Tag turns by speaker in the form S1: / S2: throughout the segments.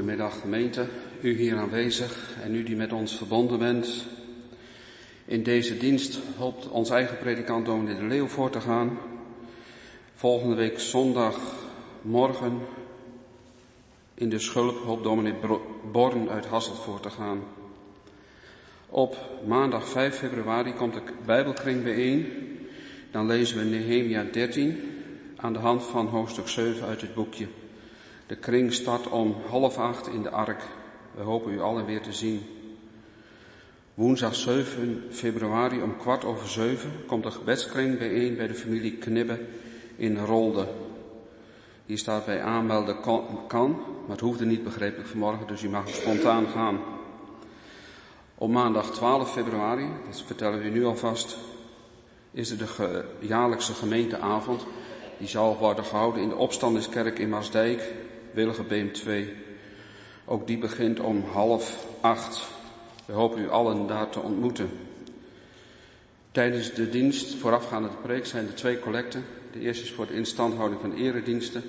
S1: Goedemiddag gemeente, u hier aanwezig en u die met ons verbonden bent. In deze dienst hoopt ons eigen predikant Dominee de Leeuw voor te gaan. Volgende week zondag morgen in de schulp hoopt dominee Born uit Hasselt voor te gaan. Op maandag 5 februari komt de Bijbelkring bijeen. Dan lezen we Nehemia 13 aan de hand van hoofdstuk 7 uit het boekje. De kring start om half acht in de ark. We hopen u allen weer te zien. Woensdag 7 februari om kwart over zeven komt de gebedskring bijeen bij de familie Knibbe in Rolde. Hier staat bij aanmelden kan, maar het hoefde niet begreep ik vanmorgen, dus u mag spontaan gaan. Op maandag 12 februari, dat vertellen we u nu alvast, is er de jaarlijkse gemeenteavond. Die zal worden gehouden in de opstandingskerk in Maasdijk, Wilgebeem 2. Ook die begint om half acht. We hopen u allen daar te ontmoeten. Tijdens de dienst, voorafgaande de preek, zijn er twee collecten. De eerste is voor de instandhouding van erediensten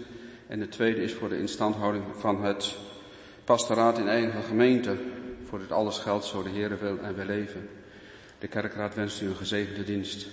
S1: en de tweede is voor de instandhouding van het pastoraat in eigen gemeente. Voor dit alles geldt zo de Heer wil en we leven. De kerkraad wenst u een gezegende dienst.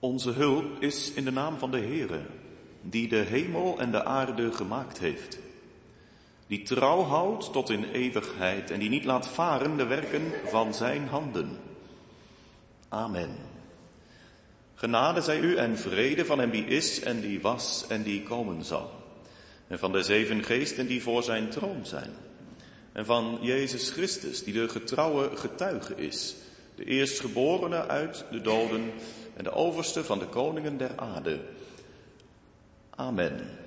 S2: Onze hulp is in de naam van de Heere, die de hemel en de aarde gemaakt heeft. Die trouw houdt tot in eeuwigheid en die niet laat varen de werken van zijn handen. Amen. Genade zij u en vrede van hem die is en die was en die komen zal. En van de zeven geesten die voor zijn troon zijn En van Jezus Christus, die de getrouwe getuige is, de eerstgeborene uit de doden en de overste van de koningen der aarde. Amen.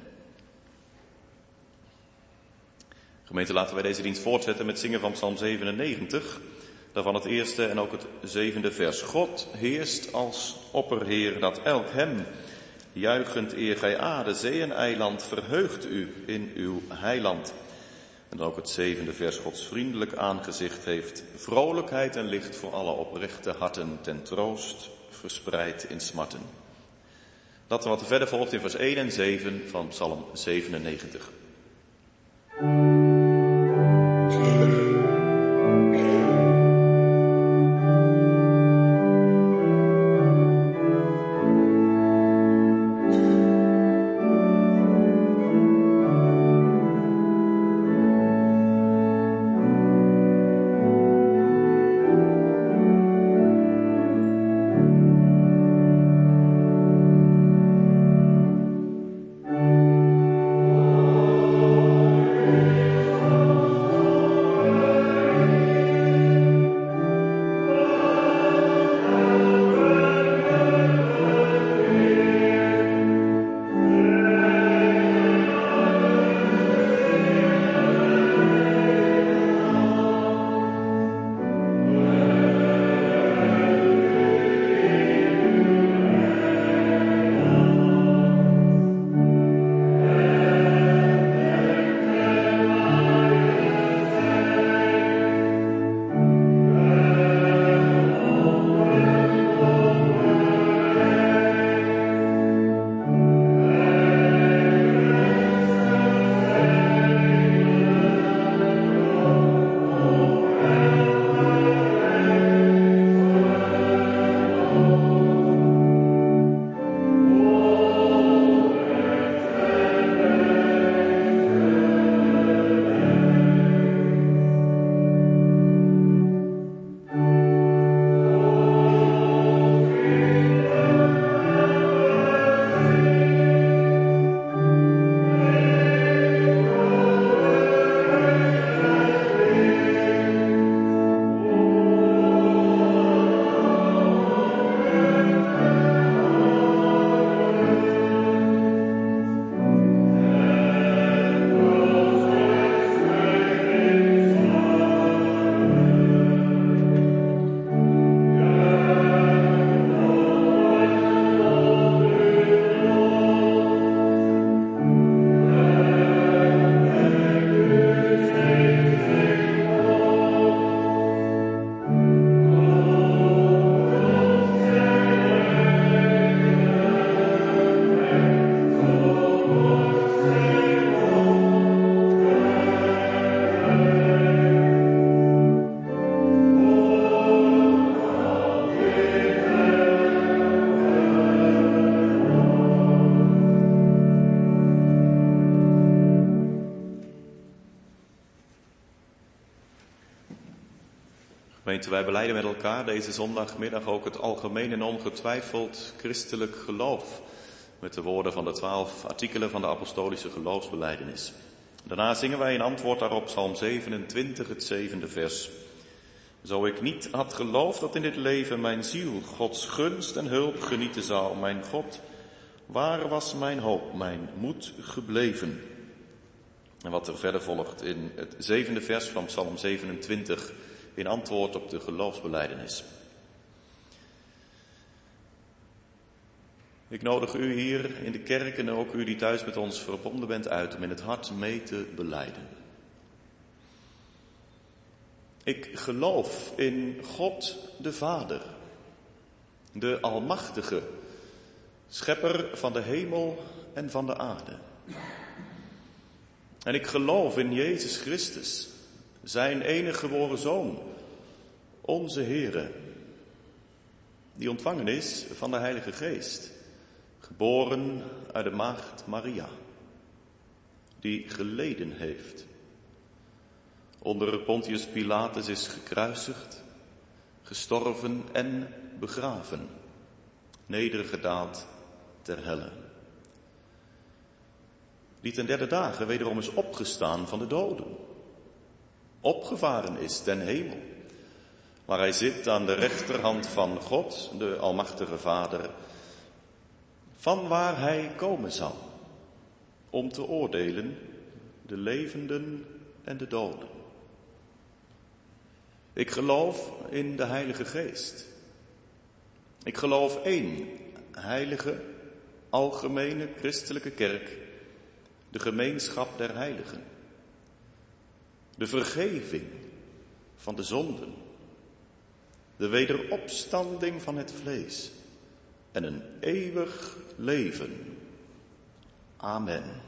S2: Gemeente, laten wij deze dienst voortzetten met zingen van Psalm 97. Daarvan het eerste en ook het zevende vers. God heerst als opperheer, dat elk hem, juichend eer gij aarde, zee en eiland, verheugt u in uw heiland. En dan ook het zevende vers, Gods vriendelijk aangezicht heeft vrolijkheid en licht voor alle oprechte harten ten troost verspreid in smarten. Dat wat er verder volgt in vers 1 en 7 van Psalm 97. Wij beleiden met elkaar deze zondagmiddag ook het algemeen en ongetwijfeld christelijk geloof. Met de woorden van de twaalf artikelen van de apostolische geloofsbeleidenis. Daarna zingen wij in antwoord daarop Psalm 27, het zevende vers. Zo ik niet had geloofd dat in dit leven mijn ziel Gods gunst en hulp genieten zou, mijn God, waar was mijn hoop, mijn moed gebleven? En wat er verder volgt in het zevende vers van Psalm 27 in antwoord op de geloofsbeleidenis. Ik nodig u hier in de kerk en ook u die thuis met ons verbonden bent uit om in het hart mee te beleiden. Ik geloof in God de Vader, de Almachtige, Schepper van de hemel en van de aarde. En ik geloof in Jezus Christus, zijn enige geboren zoon, onze Heere, die ontvangen is van de Heilige Geest, geboren uit de maagd Maria, die geleden heeft, onder Pontius Pilatus is gekruisigd, gestorven en begraven, nedergedaald ter helle. Die ten derde dagen wederom is opgestaan van de doden opgevaren is ten hemel, waar hij zit aan de rechterhand van God, de Almachtige Vader, van waar hij komen zal, om te oordelen de levenden en de doden. Ik geloof in de Heilige Geest. Ik geloof één heilige, algemene christelijke kerk, de gemeenschap der heiligen, de vergeving van de zonden, de wederopstanding van het vlees en een eeuwig leven. Amen.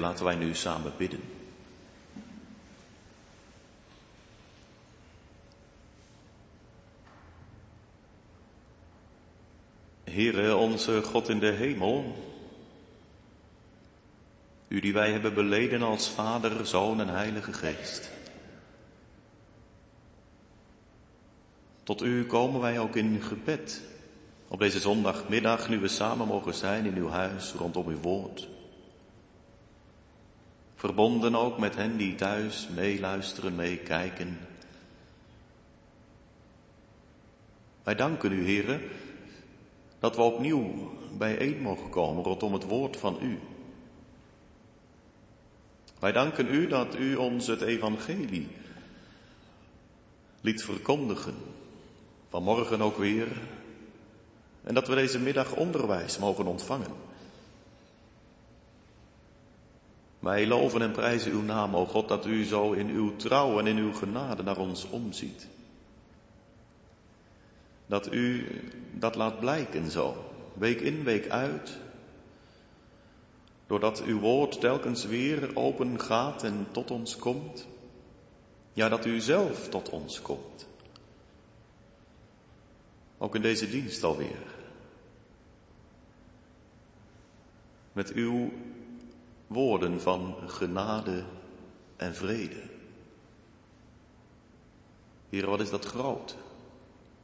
S2: Laten wij nu samen bidden. Heere, onze God in de hemel, u die wij hebben beleden als Vader, Zoon en Heilige Geest. Tot u komen wij ook in gebed op deze zondagmiddag, nu we samen mogen zijn in uw huis rondom uw woord. Verbonden ook met hen die thuis meeluisteren, meekijken. Wij danken u, heren, dat we opnieuw bijeen mogen komen rondom het woord van u. Wij danken u dat u ons het evangelie liet verkondigen, vanmorgen ook weer, en dat we deze middag onderwijs mogen ontvangen. Wij loven en prijzen uw naam, o God, dat u zo in uw trouw en in uw genade naar ons omziet. Dat u dat laat blijken zo, week in, week uit, doordat uw woord telkens weer open gaat en tot ons komt. Ja, dat u zelf tot ons komt. Ook in deze dienst alweer. Met uw woorden van genade en vrede. Heer, wat is dat groot?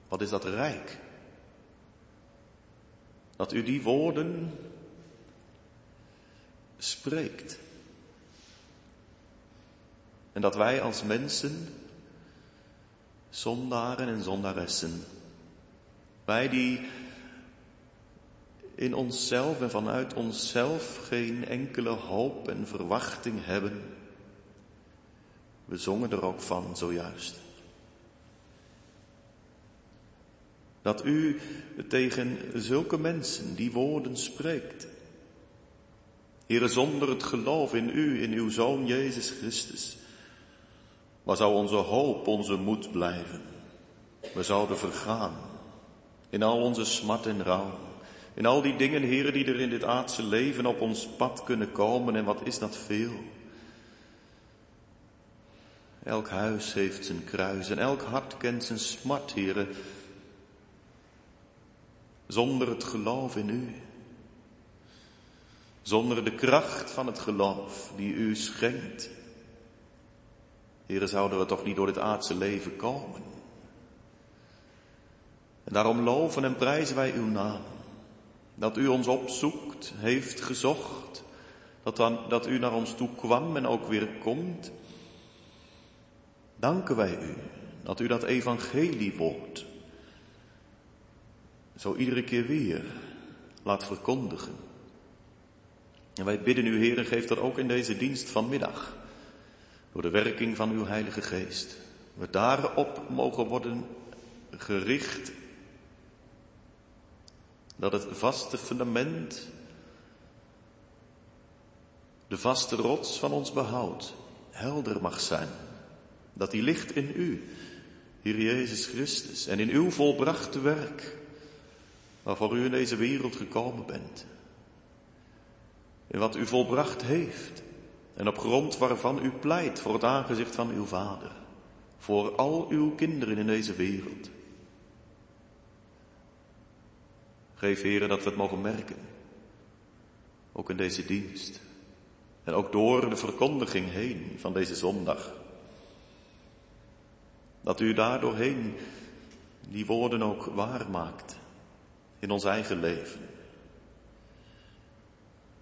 S2: Wat is dat rijk? Dat u die woorden spreekt. En dat wij als mensen, zondaren en zondaressen, wij die in onszelf en vanuit onszelf geen enkele hoop en verwachting hebben. We zongen er ook van zojuist. Dat u tegen zulke mensen die woorden spreekt. Heere, zonder het geloof in u, in uw Zoon Jezus Christus, waar zou onze hoop, onze moed blijven? We zouden vergaan in al onze smart en rouw In al die dingen, heren, die er in dit aardse leven op ons pad kunnen komen. En wat is dat veel? Elk huis heeft zijn kruis en elk hart kent zijn smart, heren. Zonder het geloof in u. Zonder de kracht van het geloof die u schenkt. Heren, zouden we toch niet door dit aardse leven komen. En daarom loven en prijzen wij uw naam. Dat u ons opzoekt, heeft gezocht. Dat, dan, dat u naar ons toe kwam en ook weer komt. Danken wij u dat u dat evangelie wordt. Zo iedere keer weer laat verkondigen. En wij bidden u, Heer, geef dat ook in deze dienst vanmiddag. Door de werking van uw Heilige Geest. We daarop mogen worden gericht. Dat het vaste fundament, de vaste rots van ons behoud, helder mag zijn. Dat die ligt in u, Heer Jezus Christus, en in uw volbrachte werk, waarvoor u in deze wereld gekomen bent. In wat u volbracht heeft en op grond waarvan u pleit voor het aangezicht van uw Vader, voor al uw kinderen in deze wereld. Geef heren dat we het mogen merken, ook in deze dienst en ook door de verkondiging heen van deze zondag. Dat u daardoorheen die woorden ook waar maakt in ons eigen leven.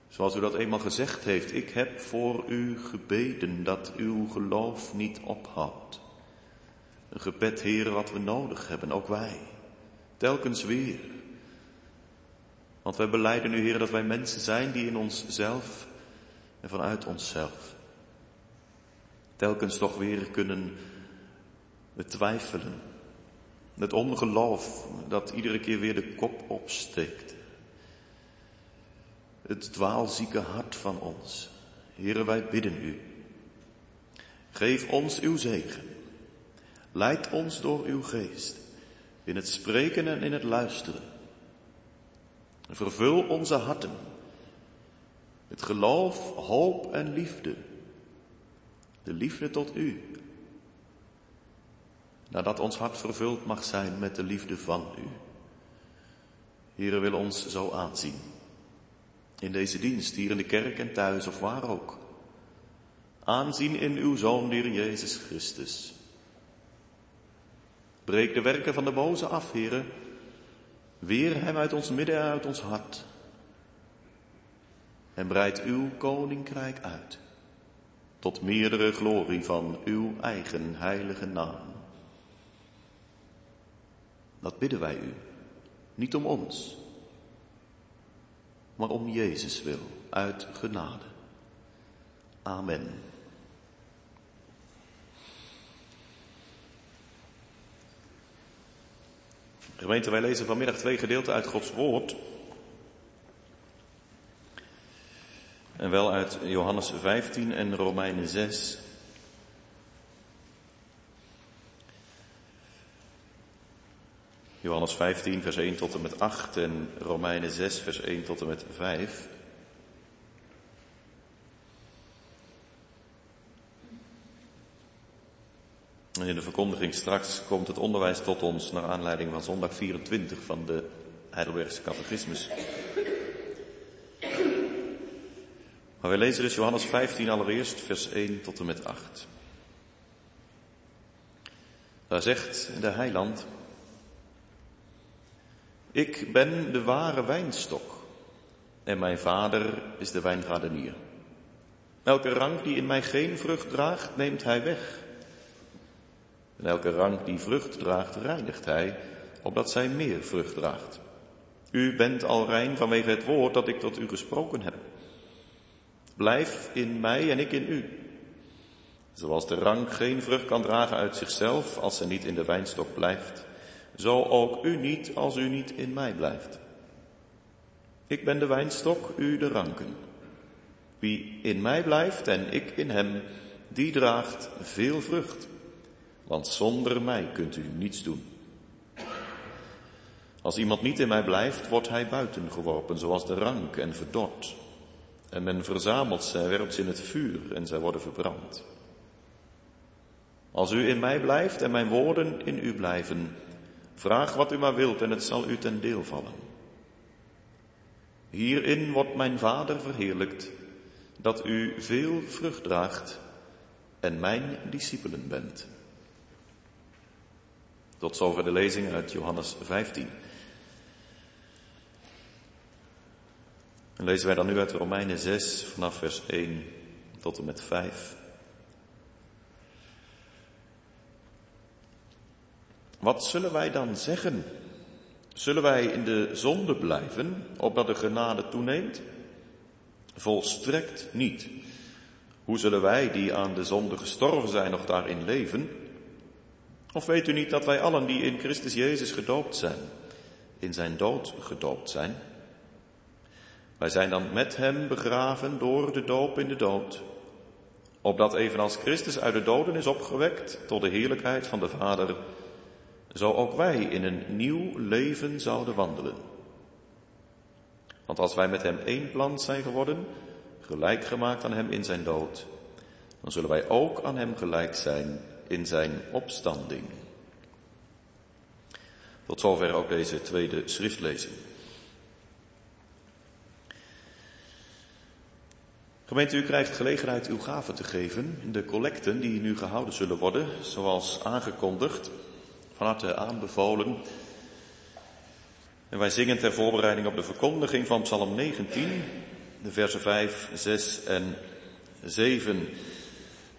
S2: Zoals u dat eenmaal gezegd heeft, ik heb voor u gebeden dat uw geloof niet ophoudt. Een gebed, heren, wat we nodig hebben, ook wij. Telkens weer. Want wij beleiden u, heren, dat wij mensen zijn die in onszelf en vanuit onszelf telkens toch weer kunnen twijfelen. Het ongeloof dat iedere keer weer de kop opsteekt het dwaalzieke hart van ons. Heren, wij bidden u. Geef ons uw zegen. Leid ons door uw geest in het spreken en in het luisteren. Vervul onze harten met geloof, hoop en liefde. De liefde tot u. Nadat ons hart vervuld mag zijn met de liefde van u. Heren wil ons zo aanzien in deze dienst, hier in de kerk en thuis of waar ook. Aanzien in uw Zoon, Heer Jezus Christus. Breek de werken van de boze af, heren. Weer hem uit ons midden en uit ons hart. En breid uw koninkrijk uit. Tot meerdere glorie van uw eigen heilige naam. Dat bidden wij u. Niet om ons, maar om Jezus wil, uit genade. Amen. Gemeente, wij lezen vanmiddag twee gedeelten uit Gods Woord. En wel uit Johannes 15 en Romeinen 6. Johannes 15, vers 1 tot en met 8 en Romeinen 6, vers 1 tot en met 5. En in de verkondiging straks komt het onderwijs tot ons naar aanleiding van zondag 24 van de Heidelbergse Catechismus. Maar wij lezen dus Johannes 15 allereerst, vers 1 tot en met 8. Daar zegt de heiland, ik ben de ware wijnstok en mijn vader is de wijngaardenier. Elke rank die in mij geen vrucht draagt, neemt hij weg. En elke rank die vrucht draagt, reinigt hij, opdat zij meer vrucht draagt. U bent al rein vanwege het woord dat ik tot u gesproken heb. Blijf in mij en ik in u. Zoals de rank geen vrucht kan dragen uit zichzelf als ze niet in de wijnstok blijft, zo ook u niet als u niet in mij blijft. Ik ben de wijnstok, u de ranken. Wie in mij blijft en ik in hem, die draagt veel vrucht. Want zonder mij kunt u niets doen. Als iemand niet in mij blijft, wordt hij buiten geworpen, zoals de rank en verdord. En men verzamelt ze en werpt ze in het vuur en zij worden verbrand. Als u in mij blijft en mijn woorden in u blijven, vraag wat u maar wilt en het zal u ten deel vallen. Hierin wordt mijn Vader verheerlijkt, dat u veel vrucht draagt en mijn discipelen bent. Tot zover de lezing uit Johannes 15. En lezen wij dan nu uit Romeinen 6 vanaf vers 1 tot en met 5. Wat zullen wij dan zeggen? Zullen wij in de zonde blijven, opdat de genade toeneemt? Volstrekt niet. Hoe zullen wij die aan de zonde gestorven zijn nog daarin leven? Of weet u niet dat wij allen die in Christus Jezus gedoopt zijn, in zijn dood gedoopt zijn? Wij zijn dan met hem begraven door de doop in de dood, opdat evenals Christus uit de doden is opgewekt tot de heerlijkheid van de Vader, zo ook wij in een nieuw leven zouden wandelen. Want als wij met hem één plant zijn geworden, gelijk gemaakt aan hem in zijn dood, dan zullen wij ook aan hem gelijk zijn in zijn opstanding. Tot zover ook deze tweede schriftlezing. Gemeente, u krijgt gelegenheid uw gaven te geven de collecten die nu gehouden zullen worden, zoals aangekondigd, van harte aanbevolen. En wij zingen ter voorbereiding op de verkondiging van Psalm 19, de versen 5, 6 en 7.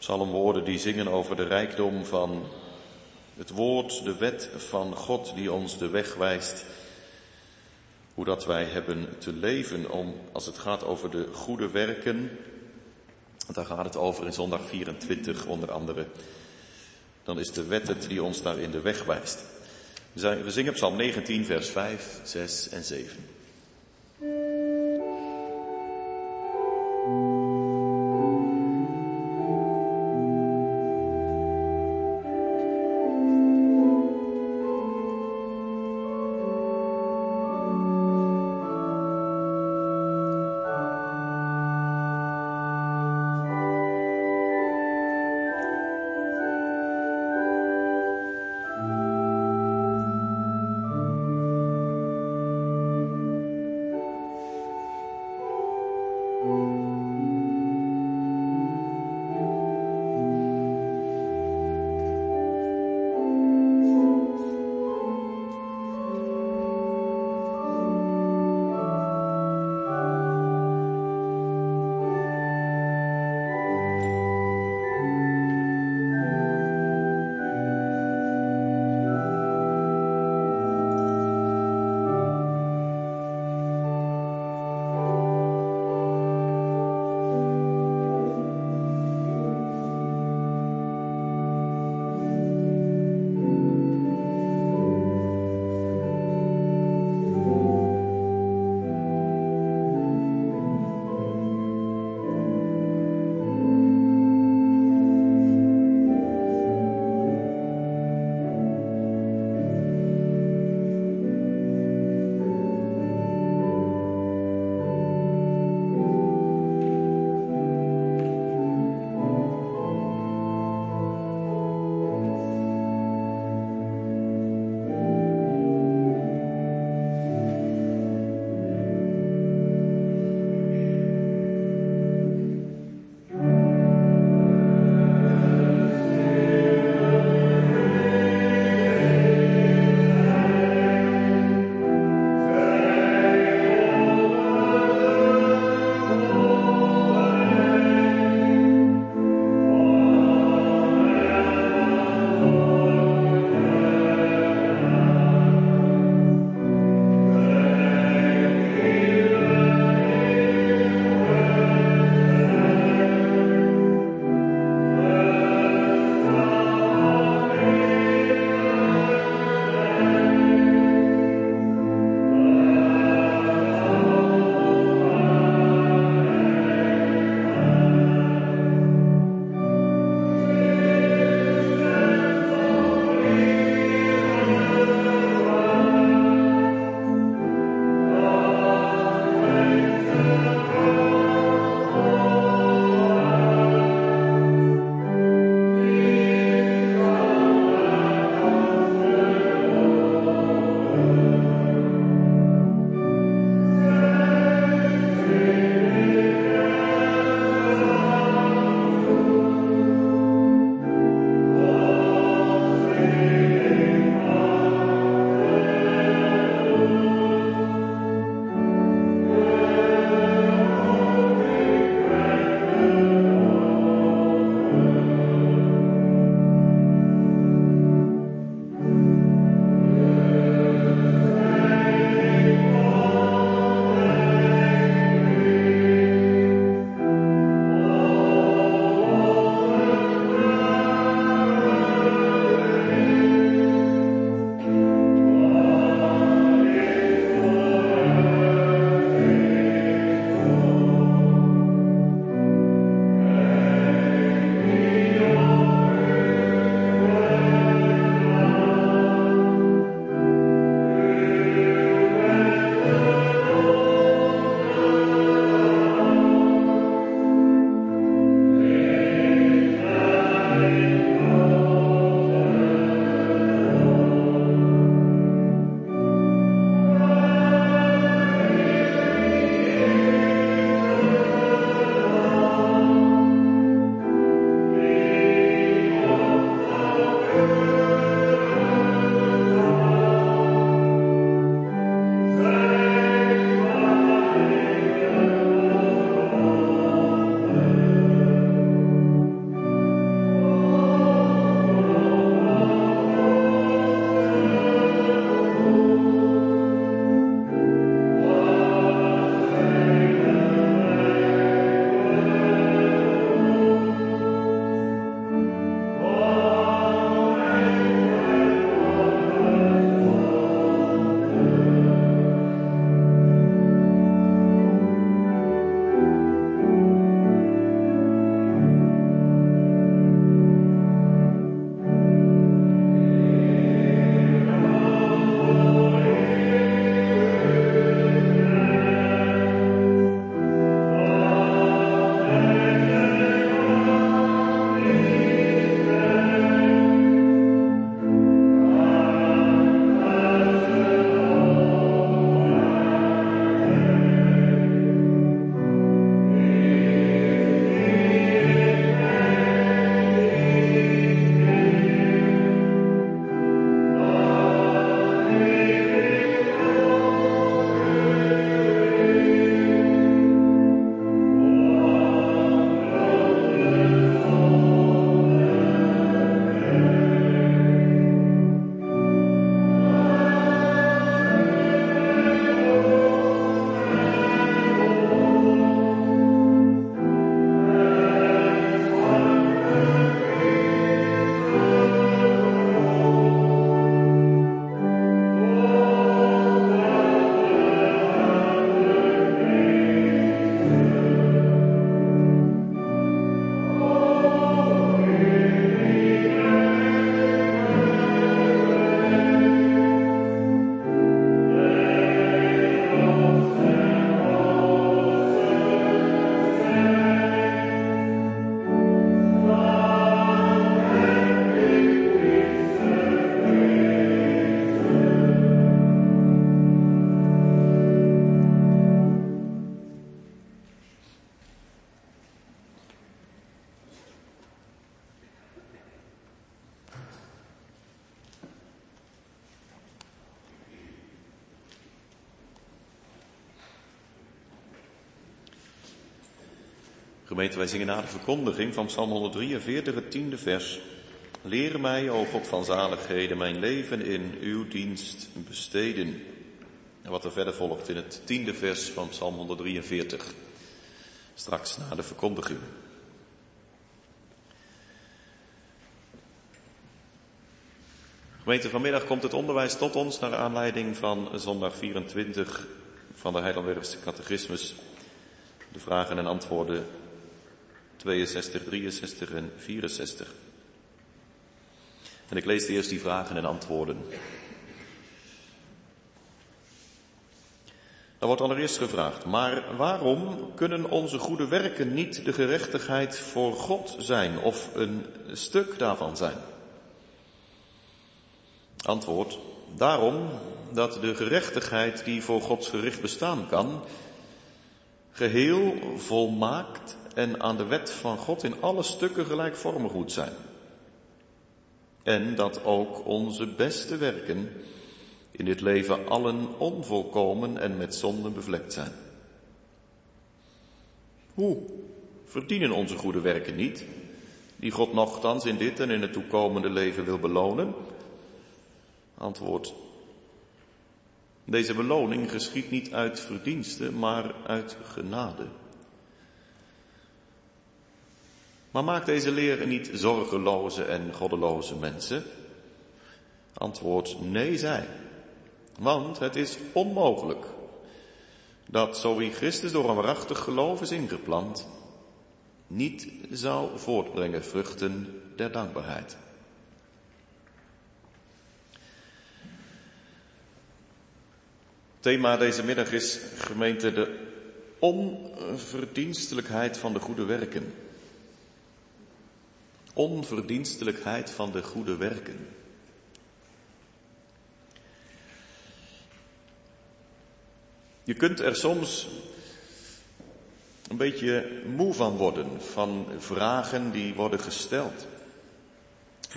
S2: Psalmwoorden die zingen over de rijkdom van het woord, de wet van God die ons de weg wijst. Hoe dat wij hebben te leven om, als het gaat over de goede werken, daar gaat het over in zondag 24 onder andere. Dan is de wet het die ons daar in de weg wijst. We zingen Psalm 19 vers 5, 6 en 7. Gemeente, wij zingen na de verkondiging van Psalm 143, het tiende vers. Leer mij, o God van zaligheden, mijn leven in uw dienst besteden. En wat er verder volgt in het tiende vers van Psalm 143. Straks na de verkondiging. Gemeente, vanmiddag komt het onderwijs tot ons naar aanleiding van zondag 24 van de Heidelbergse Catechismus. De vragen en antwoorden 62, 63 en 64. En ik lees eerst die vragen en antwoorden. Er wordt allereerst gevraagd, maar waarom kunnen onze goede werken niet de gerechtigheid voor God zijn of een stuk daarvan zijn? Antwoord, daarom dat de gerechtigheid die voor Gods gericht bestaan kan, geheel volmaakt en aan de wet van God in alle stukken gelijkvormig moet zijn. En dat ook onze beste werken in dit leven allen onvolkomen en met zonden bevlekt zijn. Hoe verdienen onze goede werken niet, die God nogthans in dit en in het toekomende leven wil belonen? Antwoord. Deze beloning geschiet niet uit verdiensten, maar uit genade. Maar maakt deze leer niet zorgeloze en goddeloze mensen? Antwoord nee zij. Want het is onmogelijk dat zo wie Christus door een waarachtig geloof is ingeplant, niet zou voortbrengen vruchten der dankbaarheid. Thema deze middag is gemeente de onverdienstelijkheid van de goede werken. Onverdienstelijkheid van de goede werken. Je kunt er soms een beetje moe van worden, van vragen die worden gesteld.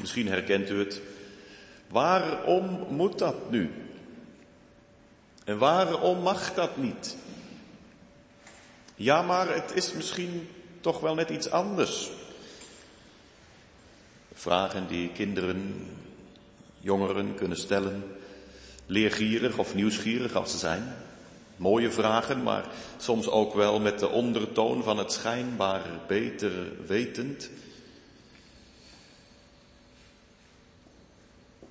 S2: Misschien herkent u het. Waarom moet dat nu? En waarom mag dat niet? Ja, maar het is misschien toch wel net iets anders. Vragen die kinderen, jongeren kunnen stellen, leergierig of nieuwsgierig als ze zijn. Mooie vragen, maar soms ook wel met de ondertoon van het schijnbaar beter wetend.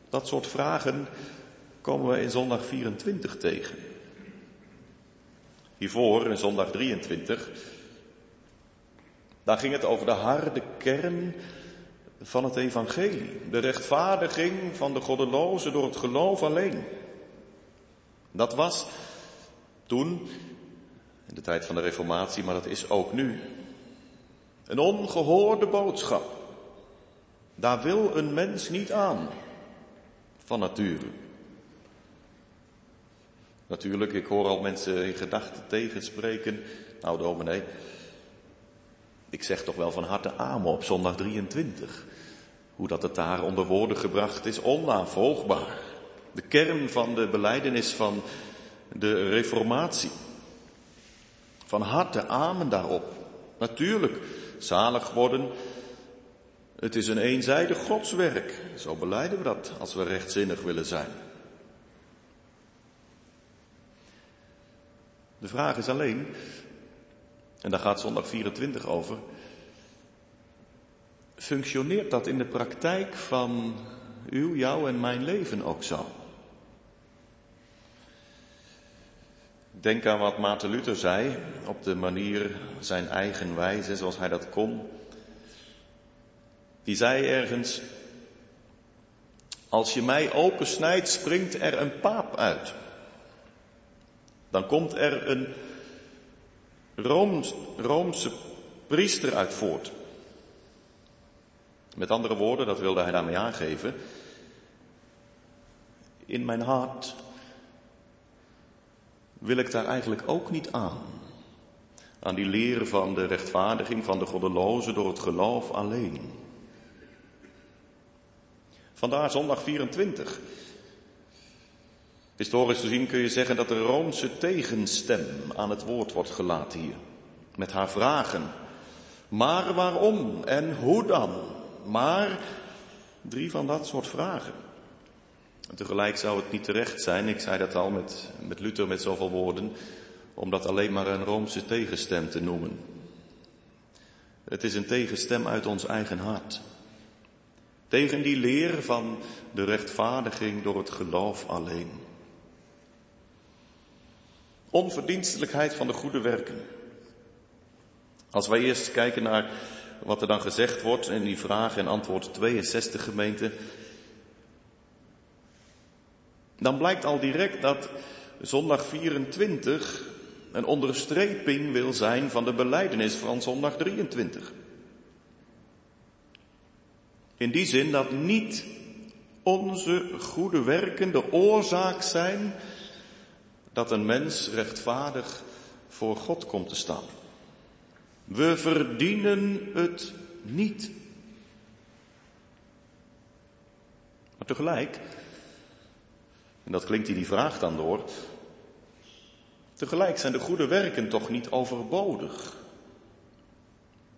S2: Dat soort vragen komen we in zondag 24 tegen. Hiervoor, in zondag 23, daar ging het over de harde kern van het evangelie. De rechtvaardiging van de goddeloze door het geloof alleen. Dat was toen, in de tijd van de reformatie, maar dat is ook nu, een ongehoorde boodschap. Daar wil een mens niet aan, van nature. Natuurlijk, ik hoor al mensen in gedachten tegenspreken. Nou, dominee, ik zeg toch wel van harte amen op zondag 23. Hoe dat het daar onder woorden gebracht is, onnavolgbaar. De kern van de beleidenis van de reformatie. Van harte amen daarop. Natuurlijk, zalig worden, het is een eenzijdig godswerk. Zo beleiden we dat als we rechtzinnig willen zijn. De vraag is alleen, en daar gaat zondag 24 over, functioneert dat in de praktijk van uw, jouw en mijn leven ook zo? Denk aan wat Maarten Luther zei, op de manier zijn eigen wijze, zoals hij dat kon. Die zei ergens, als je mij opensnijdt, springt er een paap uit. Dan komt er een Rooms, Roomse priester uit voort. Met andere woorden, dat wilde hij daarmee aangeven. In mijn hart wil ik daar eigenlijk ook niet aan. Aan die leren van de rechtvaardiging van de goddeloze door het geloof alleen. Vandaar zondag 24. Historisch gezien kun je zeggen dat de Roomse tegenstem aan het woord wordt gelaten hier. Met haar vragen Maar waarom en hoe dan? Maar drie van dat soort vragen. En tegelijk zou het niet terecht zijn, ik zei dat al met, met Luther met zoveel woorden, om dat alleen maar een Roomse tegenstem te noemen. Het is een tegenstem uit ons eigen hart. Tegen die leer van de rechtvaardiging door het geloof alleen. Onverdienstelijkheid van de goede werken. Als wij eerst kijken naar wat er dan gezegd wordt in die vraag en antwoord 62 gemeente, dan blijkt al direct dat zondag 24 een onderstreping wil zijn van de beleidenis van zondag 23. In die zin dat niet onze goede werken de oorzaak zijn dat een mens rechtvaardig voor God komt te staan. We verdienen het niet. Maar tegelijk, en dat klinkt in die vraag dan door, tegelijk zijn de goede werken toch niet overbodig.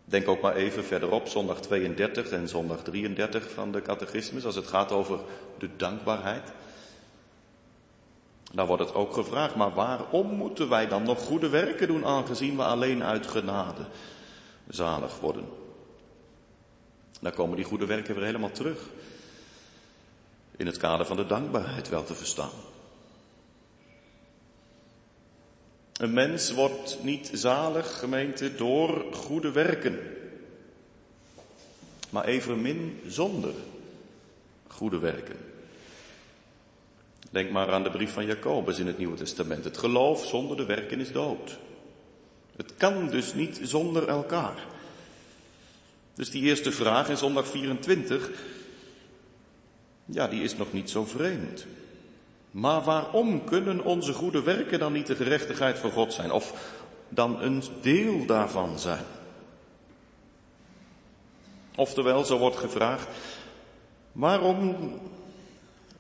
S2: Denk ook maar even verderop, zondag 32 en zondag 33 van de catechismus, als het gaat over de dankbaarheid. Daar wordt het ook gevraagd, maar waarom moeten wij dan nog goede werken doen, aangezien we alleen uit genade zalig worden? Daar komen die goede werken weer helemaal terug. In het kader van de dankbaarheid wel te verstaan. Een mens wordt niet zalig, gemeente, door goede werken. Maar evenmin zonder goede werken. Denk maar aan de brief van Jacobus in het Nieuwe Testament. Het geloof zonder de werken is dood. Het kan dus niet zonder elkaar. Dus die eerste vraag in zondag 24, ja, die is nog niet zo vreemd. Maar waarom kunnen onze goede werken dan niet de gerechtigheid van God zijn? Of dan een deel daarvan zijn? Oftewel, zo wordt gevraagd, waarom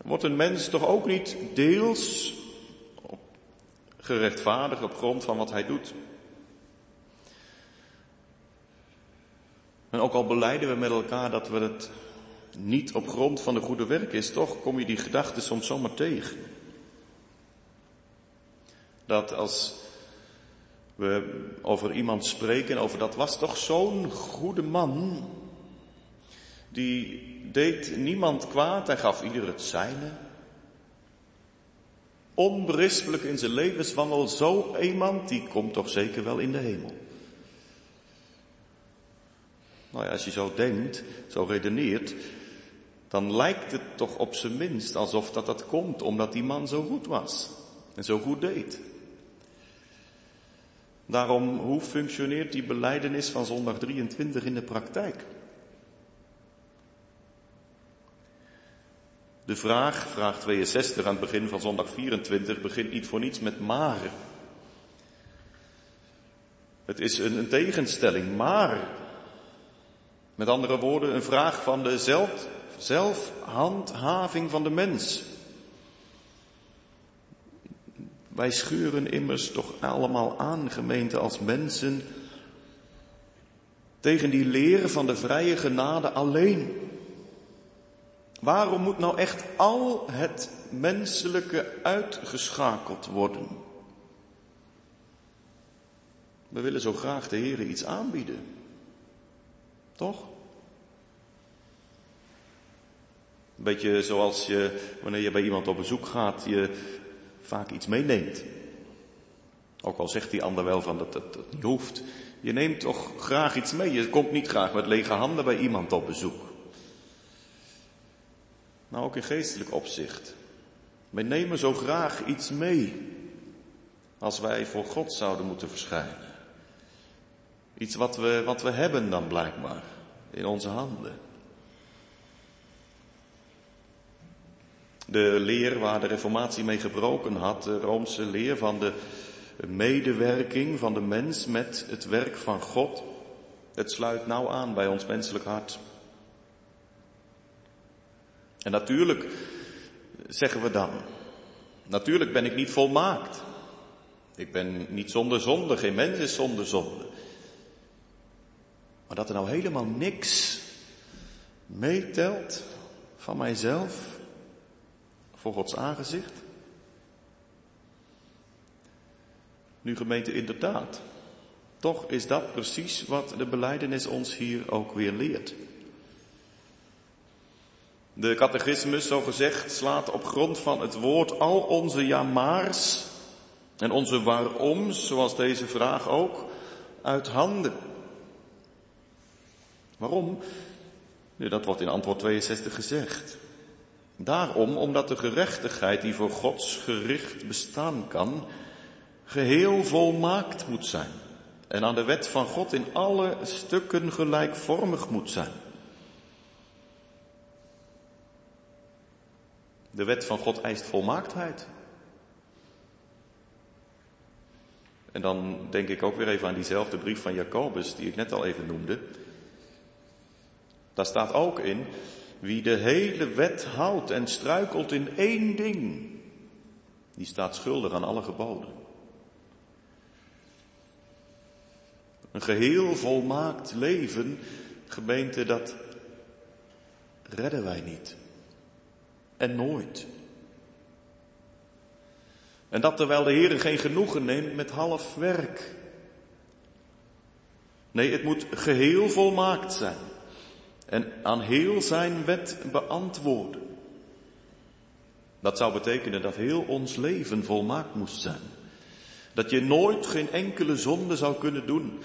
S2: wordt een mens toch ook niet deels gerechtvaardigd op grond van wat hij doet? En ook al beleiden we met elkaar dat we het niet op grond van de goede werk is, toch kom je die gedachte soms zomaar tegen. Dat als we over iemand spreken, over dat was toch zo'n goede man, die deed niemand kwaad, hij gaf ieder het zijne. Onberispelijk in zijn levenswandel, zo iemand, die komt toch zeker wel in de hemel. Nou ja, als je zo denkt, zo redeneert, dan lijkt het toch op zijn minst alsof dat dat komt omdat die man zo goed was en zo goed deed. Daarom, hoe functioneert die beleidenis van zondag 23 in de praktijk? De vraag, vraag 62 aan het begin van zondag 24, begint niet voor niets met maar. Het is een, een tegenstelling, maar. Met andere woorden, een vraag van de zelf, zelfhandhaving van de mens. Wij schuren immers toch allemaal aan, gemeente, als mensen tegen die leren van de vrije genade alleen. Waarom moet nou echt al het menselijke uitgeschakeld worden? We willen zo graag de Heer iets aanbieden. Toch? Een beetje zoals je, wanneer je bij iemand op bezoek gaat, je vaak iets meeneemt. Ook al zegt die ander wel van dat het niet hoeft. Je neemt toch graag iets mee. Je komt niet graag met lege handen bij iemand op bezoek. Nou, ook in geestelijk opzicht. Wij nemen zo graag iets mee als wij voor God zouden moeten verschijnen. Iets wat we, wat we hebben dan blijkbaar in onze handen. De leer waar de Reformatie mee gebroken had, de Roomse leer van de medewerking van de mens met het werk van God, het sluit nauw aan bij ons menselijk hart. En natuurlijk zeggen we dan, natuurlijk ben ik niet volmaakt. Ik ben niet zonder zonde, geen mens is zonder zonde. Maar dat er nou helemaal niks meetelt van mijzelf voor Gods aangezicht? Nu gemeente inderdaad. Toch is dat precies wat de beleidenis ons hier ook weer leert. De catechismus, zo gezegd, slaat op grond van het woord al onze jamaars en onze waaroms, zoals deze vraag ook, uit handen. Waarom? Nu, dat wordt in antwoord 62 gezegd. Daarom, omdat de gerechtigheid die voor Gods gericht bestaan kan, geheel volmaakt moet zijn en aan de wet van God in alle stukken gelijkvormig moet zijn. De wet van God eist volmaaktheid. En dan denk ik ook weer even aan diezelfde brief van Jacobus die ik net al even noemde. Daar staat ook in, wie de hele wet houdt en struikelt in één ding, die staat schuldig aan alle geboden. Een geheel volmaakt leven, gemeente, dat redden wij niet. En nooit. En dat terwijl de Heer geen genoegen neemt met half werk. Nee, het moet geheel volmaakt zijn. En aan heel zijn wet beantwoorden. Dat zou betekenen dat heel ons leven volmaakt moest zijn. Dat je nooit geen enkele zonde zou kunnen doen.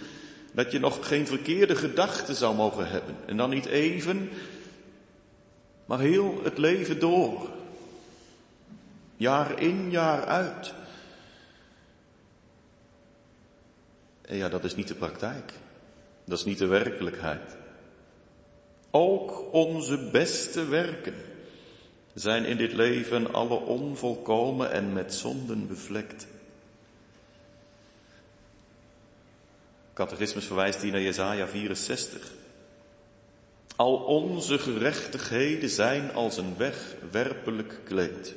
S2: Dat je nog geen verkeerde gedachten zou mogen hebben. En dan niet even, maar heel het leven door. Jaar in, jaar uit. En ja, dat is niet de praktijk. Dat is niet de werkelijkheid. Ook onze beste werken zijn in dit leven alle onvolkomen en met zonden bevlekt. Catechismus verwijst hier naar Jesaja 64. Al onze gerechtigheden zijn als een wegwerpelijk kleed.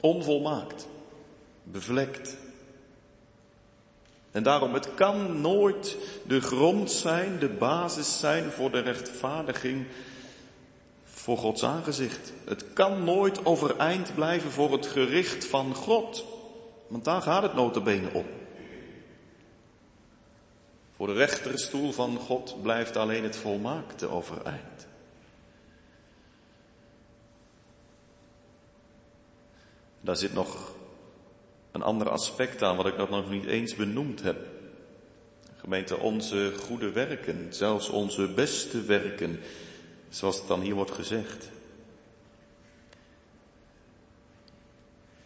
S2: Onvolmaakt, bevlekt. En daarom, het kan nooit de grond zijn, de basis zijn voor de rechtvaardiging voor Gods aangezicht. Het kan nooit overeind blijven voor het gericht van God. Want daar gaat het notabene om. Voor de rechterstoel van God blijft alleen het volmaakte overeind. Daar zit nog een ander aspect aan wat ik nog niet eens benoemd heb. Gemeente, onze goede werken, zelfs onze beste werken, zoals het dan hier wordt gezegd.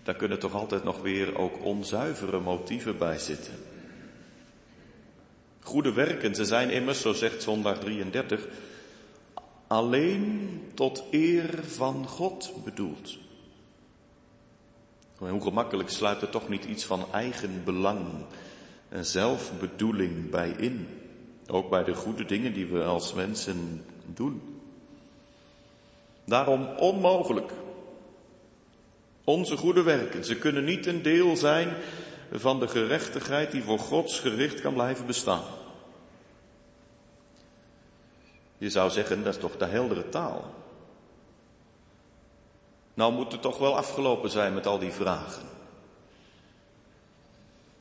S2: Daar kunnen toch altijd nog weer ook onzuivere motieven bij zitten. Goede werken, ze zijn immers, zo zegt zondag 33, alleen tot eer van God bedoeld. Hoe gemakkelijk sluit er toch niet iets van eigen belang en zelfbedoeling bij in. Ook bij de goede dingen die we als mensen doen. Daarom onmogelijk. Onze goede werken, ze kunnen niet een deel zijn van de gerechtigheid die voor Gods gericht kan blijven bestaan. Je zou zeggen, dat is toch de heldere taal. Nou moet het toch wel afgelopen zijn met al die vragen.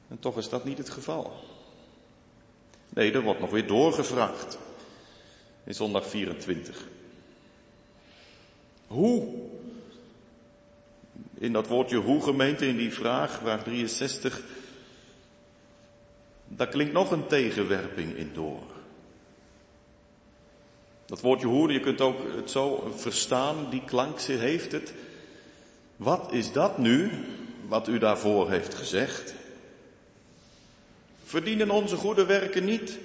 S2: En toch is dat niet het geval. Nee, er wordt nog weer doorgevraagd. In zondag 24. Hoe? In dat woordje hoe gemeente, in die vraag, vraag 63, daar klinkt nog een tegenwerping in door. Dat woordje hoe, je kunt ook het zo verstaan, die klank heeft het. Wat is dat nu, wat u daarvoor heeft gezegd? Verdienen onze goede werken niet,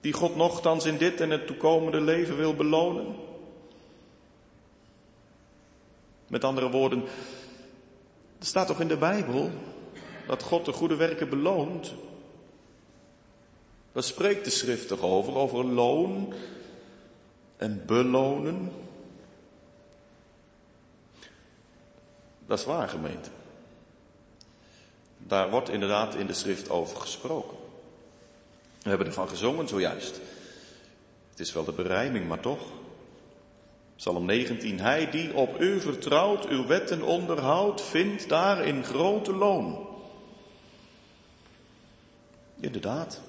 S2: die God nogthans in dit en het toekomende leven wil belonen? Met andere woorden, er staat toch in de Bijbel dat God de goede werken beloont? Daar spreekt de schrift toch over, over loon en belonen? Dat is waar, gemeente. Daar wordt inderdaad in de schrift over gesproken. We hebben ervan gezongen zojuist. Het is wel de berijming, maar toch. Psalm 19. Hij die op u vertrouwt, uw wetten onderhoudt, vindt daarin grote loon. Inderdaad.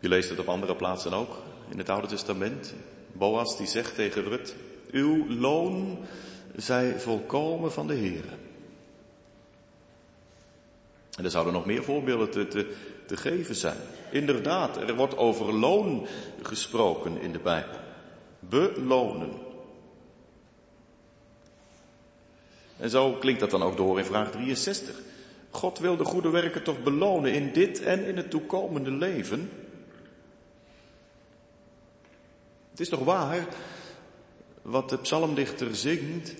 S2: Je leest het op andere plaatsen ook, in het Oude Testament. Boas die zegt tegen Rut, uw loon zij volkomen van de Heer. En er zouden nog meer voorbeelden te, te, te geven zijn. Inderdaad, er wordt over loon gesproken in de Bijbel. Belonen. En zo klinkt dat dan ook door in vraag 63. God wil de goede werken toch belonen in dit en in het toekomende leven? Het is toch waar wat de psalmdichter zingt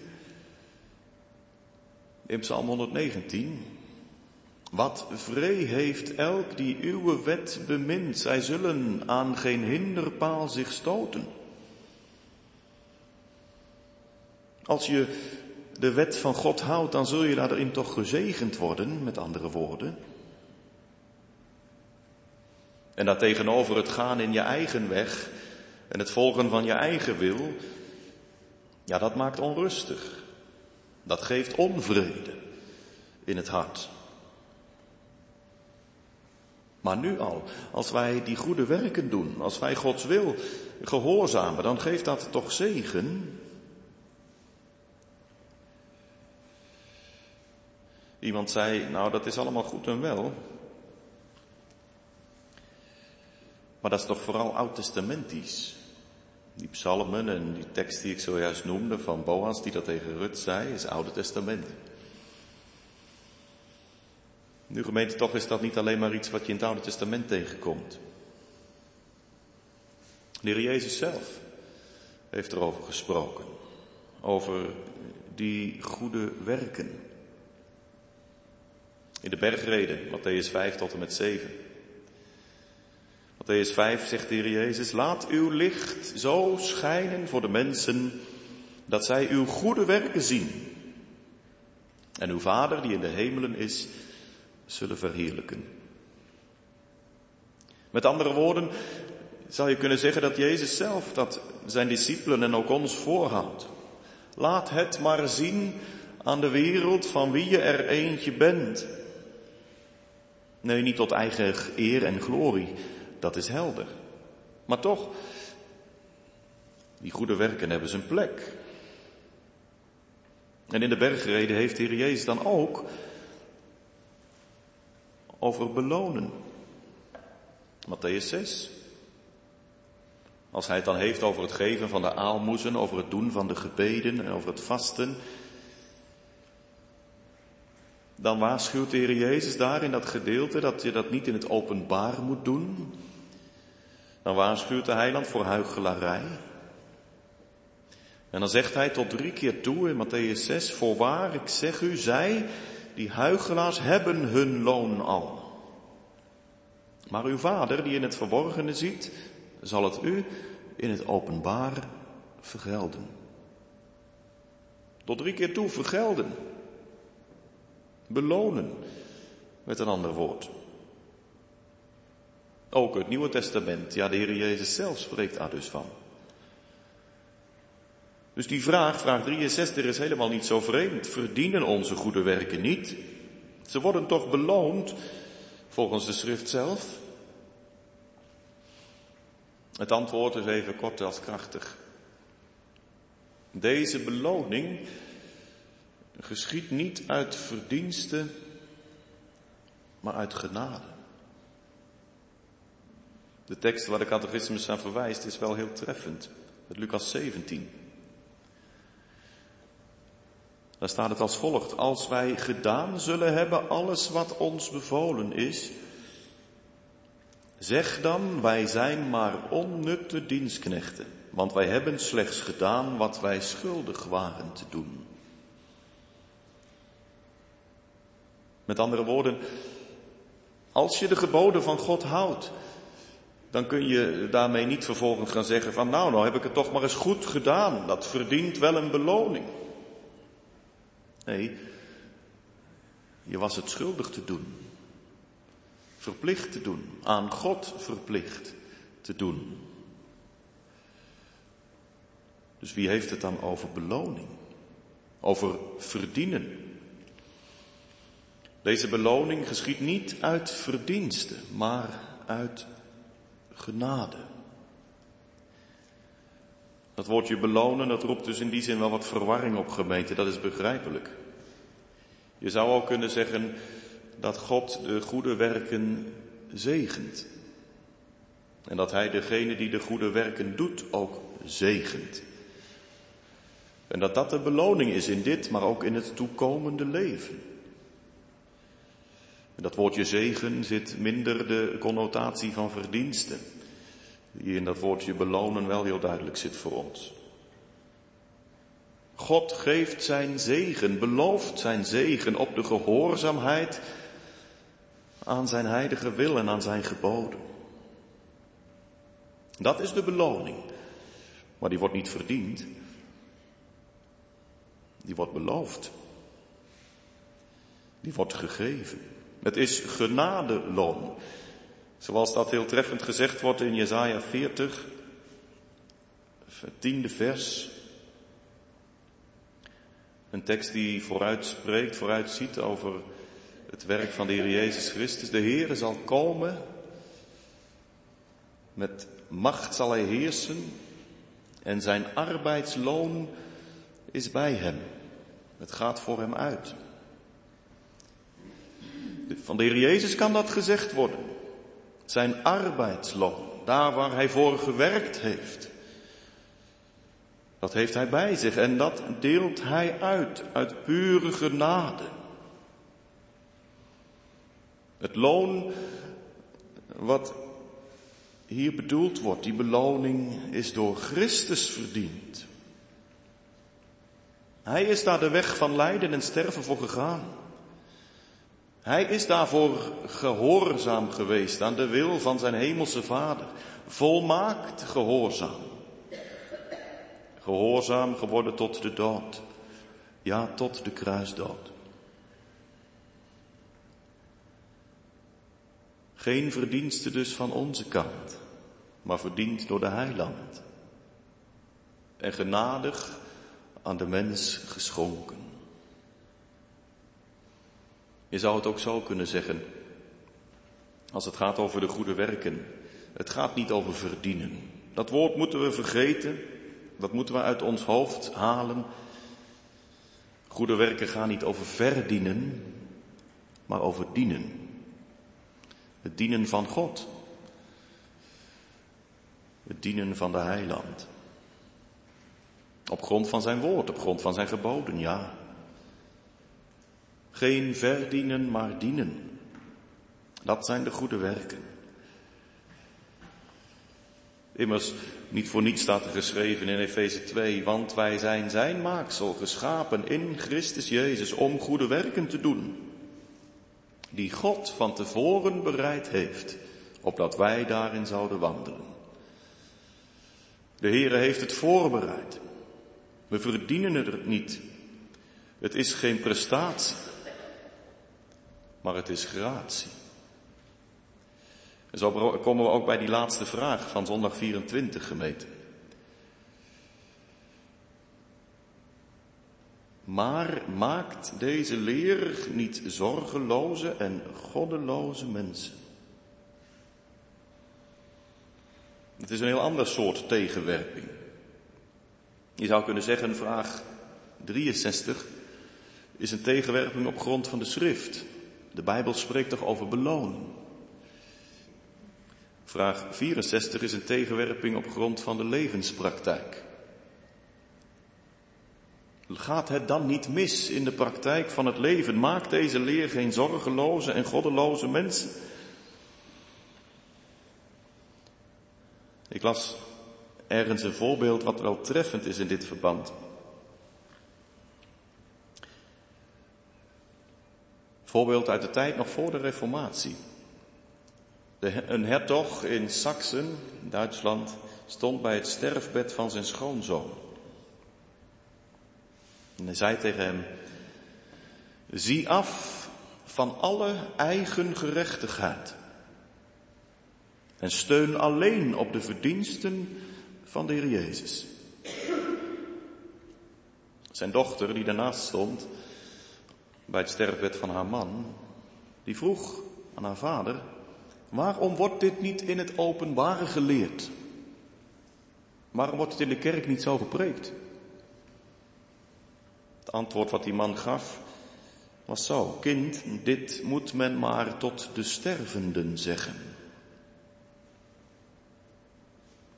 S2: in Psalm 119? Wat vree heeft elk die uw wet bemint, zij zullen aan geen hinderpaal zich stoten. Als je de wet van God houdt, dan zul je daarin toch gezegend worden, met andere woorden. En daartegenover het gaan in je eigen weg en het volgen van je eigen wil, ja, dat maakt onrustig. Dat geeft onvrede in het hart. Maar nu al, als wij die goede werken doen, als wij Gods wil gehoorzamen, dan geeft dat toch zegen. Iemand zei, nou dat is allemaal goed en wel. Maar dat is toch vooral oud-testamentisch. Die psalmen en die tekst die ik zojuist noemde van Boas die dat tegen Rut zei, is Oude Testament. Nu gemeente, toch is dat niet alleen maar iets wat je in het Oude Testament tegenkomt. De Heer Jezus zelf heeft erover gesproken. Over die goede werken. In de bergreden, Matthäus 5 tot en met 7. Matthäus 5 zegt de Heer Jezus, laat uw licht zo schijnen voor de mensen dat zij uw goede werken zien. En uw Vader die in de hemelen is, zullen verheerlijken. Met andere woorden zou je kunnen zeggen dat Jezus zelf dat zijn discipelen en ook ons voorhoudt. Laat het maar zien aan de wereld van wie je er eentje bent. Nee, niet tot eigen eer en glorie, dat is helder. Maar toch, die goede werken hebben zijn plek. En in de bergreden heeft de Heer Jezus dan ook over belonen. Matthäus 6. Als hij het dan heeft over het geven van de aalmoezen, over het doen van de gebeden en over het vasten, dan waarschuwt de Heer Jezus daar in dat gedeelte dat je dat niet in het openbaar moet doen. Dan waarschuwt de heiland voor huichelarij. En dan zegt hij tot drie keer toe in Matthäus 6, voorwaar, ik zeg u, zij die huigelaars hebben hun loon al. Maar uw vader die in het verborgene ziet, zal het u in het openbaar vergelden. Tot drie keer toe vergelden. Belonen, met een ander woord. Ook het Nieuwe Testament, ja de Heer Jezus zelf spreekt daar dus van. Dus die vraag, vraag 63, is helemaal niet zo vreemd. Verdienen onze goede werken niet? Ze worden toch beloond volgens de schrift zelf? Het antwoord is even kort als krachtig. Deze beloning geschiet niet uit verdiensten, maar uit genade. De tekst waar de catechismus aan verwijst is wel heel treffend. Het Lucas 17. Daar staat het als volgt. Als wij gedaan zullen hebben alles wat ons bevolen is, zeg dan, wij zijn maar onnutte dienstknechten, want wij hebben slechts gedaan wat wij schuldig waren te doen. Met andere woorden, als je de geboden van God houdt, dan kun je daarmee niet vervolgens gaan zeggen van nou, nou heb ik het toch maar eens goed gedaan, dat verdient wel een beloning. Nee, je was het schuldig te doen. verplicht te doen, aan God verplicht te doen. Dus wie heeft het dan over beloning? Over verdienen? Deze beloning geschiet niet uit verdiensten, maar uit genade. Dat woordje belonen, dat roept dus in die zin wel wat verwarring op gemeente, dat is begrijpelijk. Je zou ook kunnen zeggen dat God de goede werken zegent. En dat Hij degene die de goede werken doet ook zegent. En dat dat de beloning is in dit, maar ook in het toekomende leven. Dat woordje zegen zit minder de connotatie van verdiensten, die in dat woordje belonen wel heel duidelijk zit voor ons. God geeft zijn zegen, belooft zijn zegen op de gehoorzaamheid aan zijn heilige wil en aan zijn geboden. Dat is de beloning. Maar die wordt niet verdiend. Die wordt beloofd. Die wordt gegeven. Het is genadeloon. Zoals dat heel treffend gezegd wordt in Jesaja 40, het tiende vers. Een tekst die vooruit spreekt, vooruit ziet over het werk van de Heer Jezus Christus. De Heer zal komen, met macht zal hij heersen en zijn arbeidsloon is bij hem. Het gaat voor hem uit. Van de Heer Jezus kan dat gezegd worden. Zijn arbeidsloon, daar waar hij voor gewerkt heeft. Dat heeft hij bij zich en dat deelt hij uit, uit pure genade. Het loon wat hier bedoeld wordt, die beloning is door Christus verdiend. Hij is daar de weg van lijden en sterven voor gegaan. Hij is daarvoor gehoorzaam geweest aan de wil van zijn hemelse vader. Volmaakt gehoorzaam. Gehoorzaam geworden tot de dood. Ja, tot de kruisdood. Geen verdienste dus van onze kant, maar verdiend door de heiland. En genadig aan de mens geschonken. Je zou het ook zo kunnen zeggen, als het gaat over de goede werken. Het gaat niet over verdienen. Dat woord moeten we vergeten. Dat moeten we uit ons hoofd halen. Goede werken gaan niet over verdienen, maar over dienen. Het dienen van God. Het dienen van de heiland. Op grond van zijn woord, op grond van zijn geboden, ja. Geen verdienen, maar dienen. Dat zijn de goede werken. Immers, niet voor niets staat er geschreven in Efeze 2, want wij zijn zijn maaksel, geschapen in Christus Jezus om goede werken te doen die God van tevoren bereid heeft, opdat wij daarin zouden wandelen. De Heere heeft het voorbereid. We verdienen het niet. Het is geen prestatie, maar het is gratie. En zo komen we ook bij die laatste vraag van zondag 24 gemeten. Maar maakt deze leer niet zorgeloze en goddeloze mensen. Het is een heel ander soort tegenwerping. Je zou kunnen zeggen, vraag 63 is een tegenwerping op grond van de schrift. De Bijbel spreekt toch over beloning. Vraag 64 is een tegenwerping op grond van de levenspraktijk. Gaat het dan niet mis in de praktijk van het leven? Maakt deze leer geen zorgeloze en goddeloze mensen? Ik las ergens een voorbeeld wat wel treffend is in dit verband. Voorbeeld uit de tijd nog voor de Reformatie. Een hertog in Saxen, Duitsland, stond bij het sterfbed van zijn schoonzoon. En hij zei tegen hem, zie af van alle eigen gerechtigheid En steun alleen op de verdiensten van de Heer Jezus. Zijn dochter, die daarnaast stond, bij het sterfbed van haar man, die vroeg aan haar vader, waarom wordt dit niet in het openbare geleerd? Waarom wordt het in de kerk niet zo gepreekt? Het antwoord wat die man gaf was zo, kind, dit moet men maar tot de stervenden zeggen.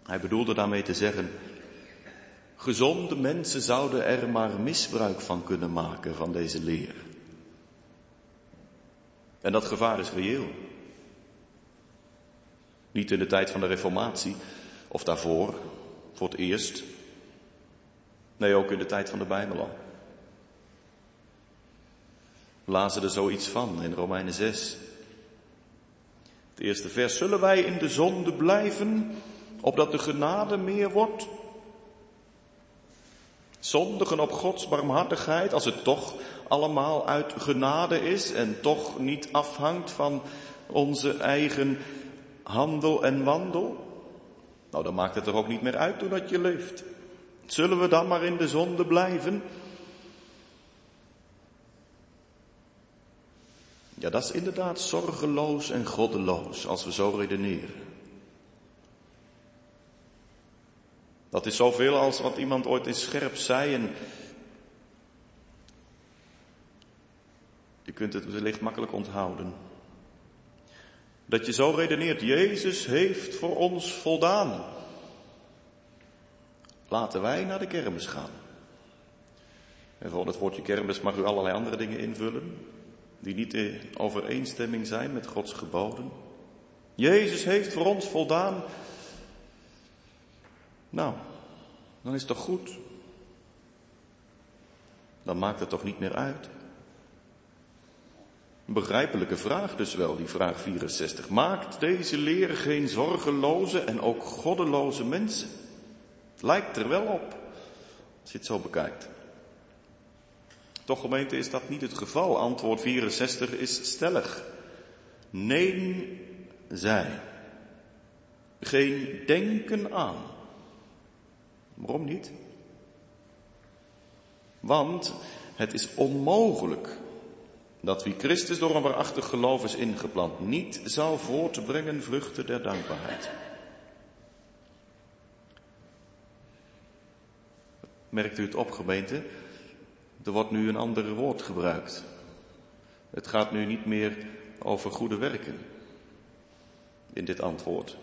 S2: Hij bedoelde daarmee te zeggen, gezonde mensen zouden er maar misbruik van kunnen maken van deze leer. En dat gevaar is reëel. Niet in de tijd van de Reformatie of daarvoor, voor het eerst. Nee, ook in de tijd van de Bijbel al. We lazen er zoiets van in Romeinen 6. Het eerste vers. Zullen wij in de zonde blijven, opdat de genade meer wordt? Zondigen op Gods barmhartigheid, als het toch allemaal uit genade is en toch niet afhangt van onze eigen handel en wandel? Nou, dan maakt het er ook niet meer uit doordat je leeft. Zullen we dan maar in de zonde blijven? Ja, dat is inderdaad zorgeloos en goddeloos als we zo redeneren. Dat is zoveel als wat iemand ooit in scherp zei en je kunt het wellicht makkelijk onthouden. Dat je zo redeneert, Jezus heeft voor ons voldaan. Laten wij naar de kermis gaan. En voor het woordje kermis mag u allerlei andere dingen invullen, die niet in overeenstemming zijn met Gods geboden. Jezus heeft voor ons voldaan. Nou, dan is het toch goed? Dan maakt het toch niet meer uit? Een begrijpelijke vraag dus wel, die vraag 64. Maakt deze leer geen zorgeloze en ook goddeloze mensen? Het lijkt er wel op, als je het zo bekijkt. Toch gemeente is dat niet het geval. Antwoord 64 is stellig. Neem zij. Geen denken aan. Waarom niet? Want het is onmogelijk dat wie Christus door een waarachtig geloof is ingeplant niet zou voortbrengen vruchten der dankbaarheid. Merkt u het op, gemeente? Er wordt nu een ander woord gebruikt. Het gaat nu niet meer over goede werken in dit antwoord.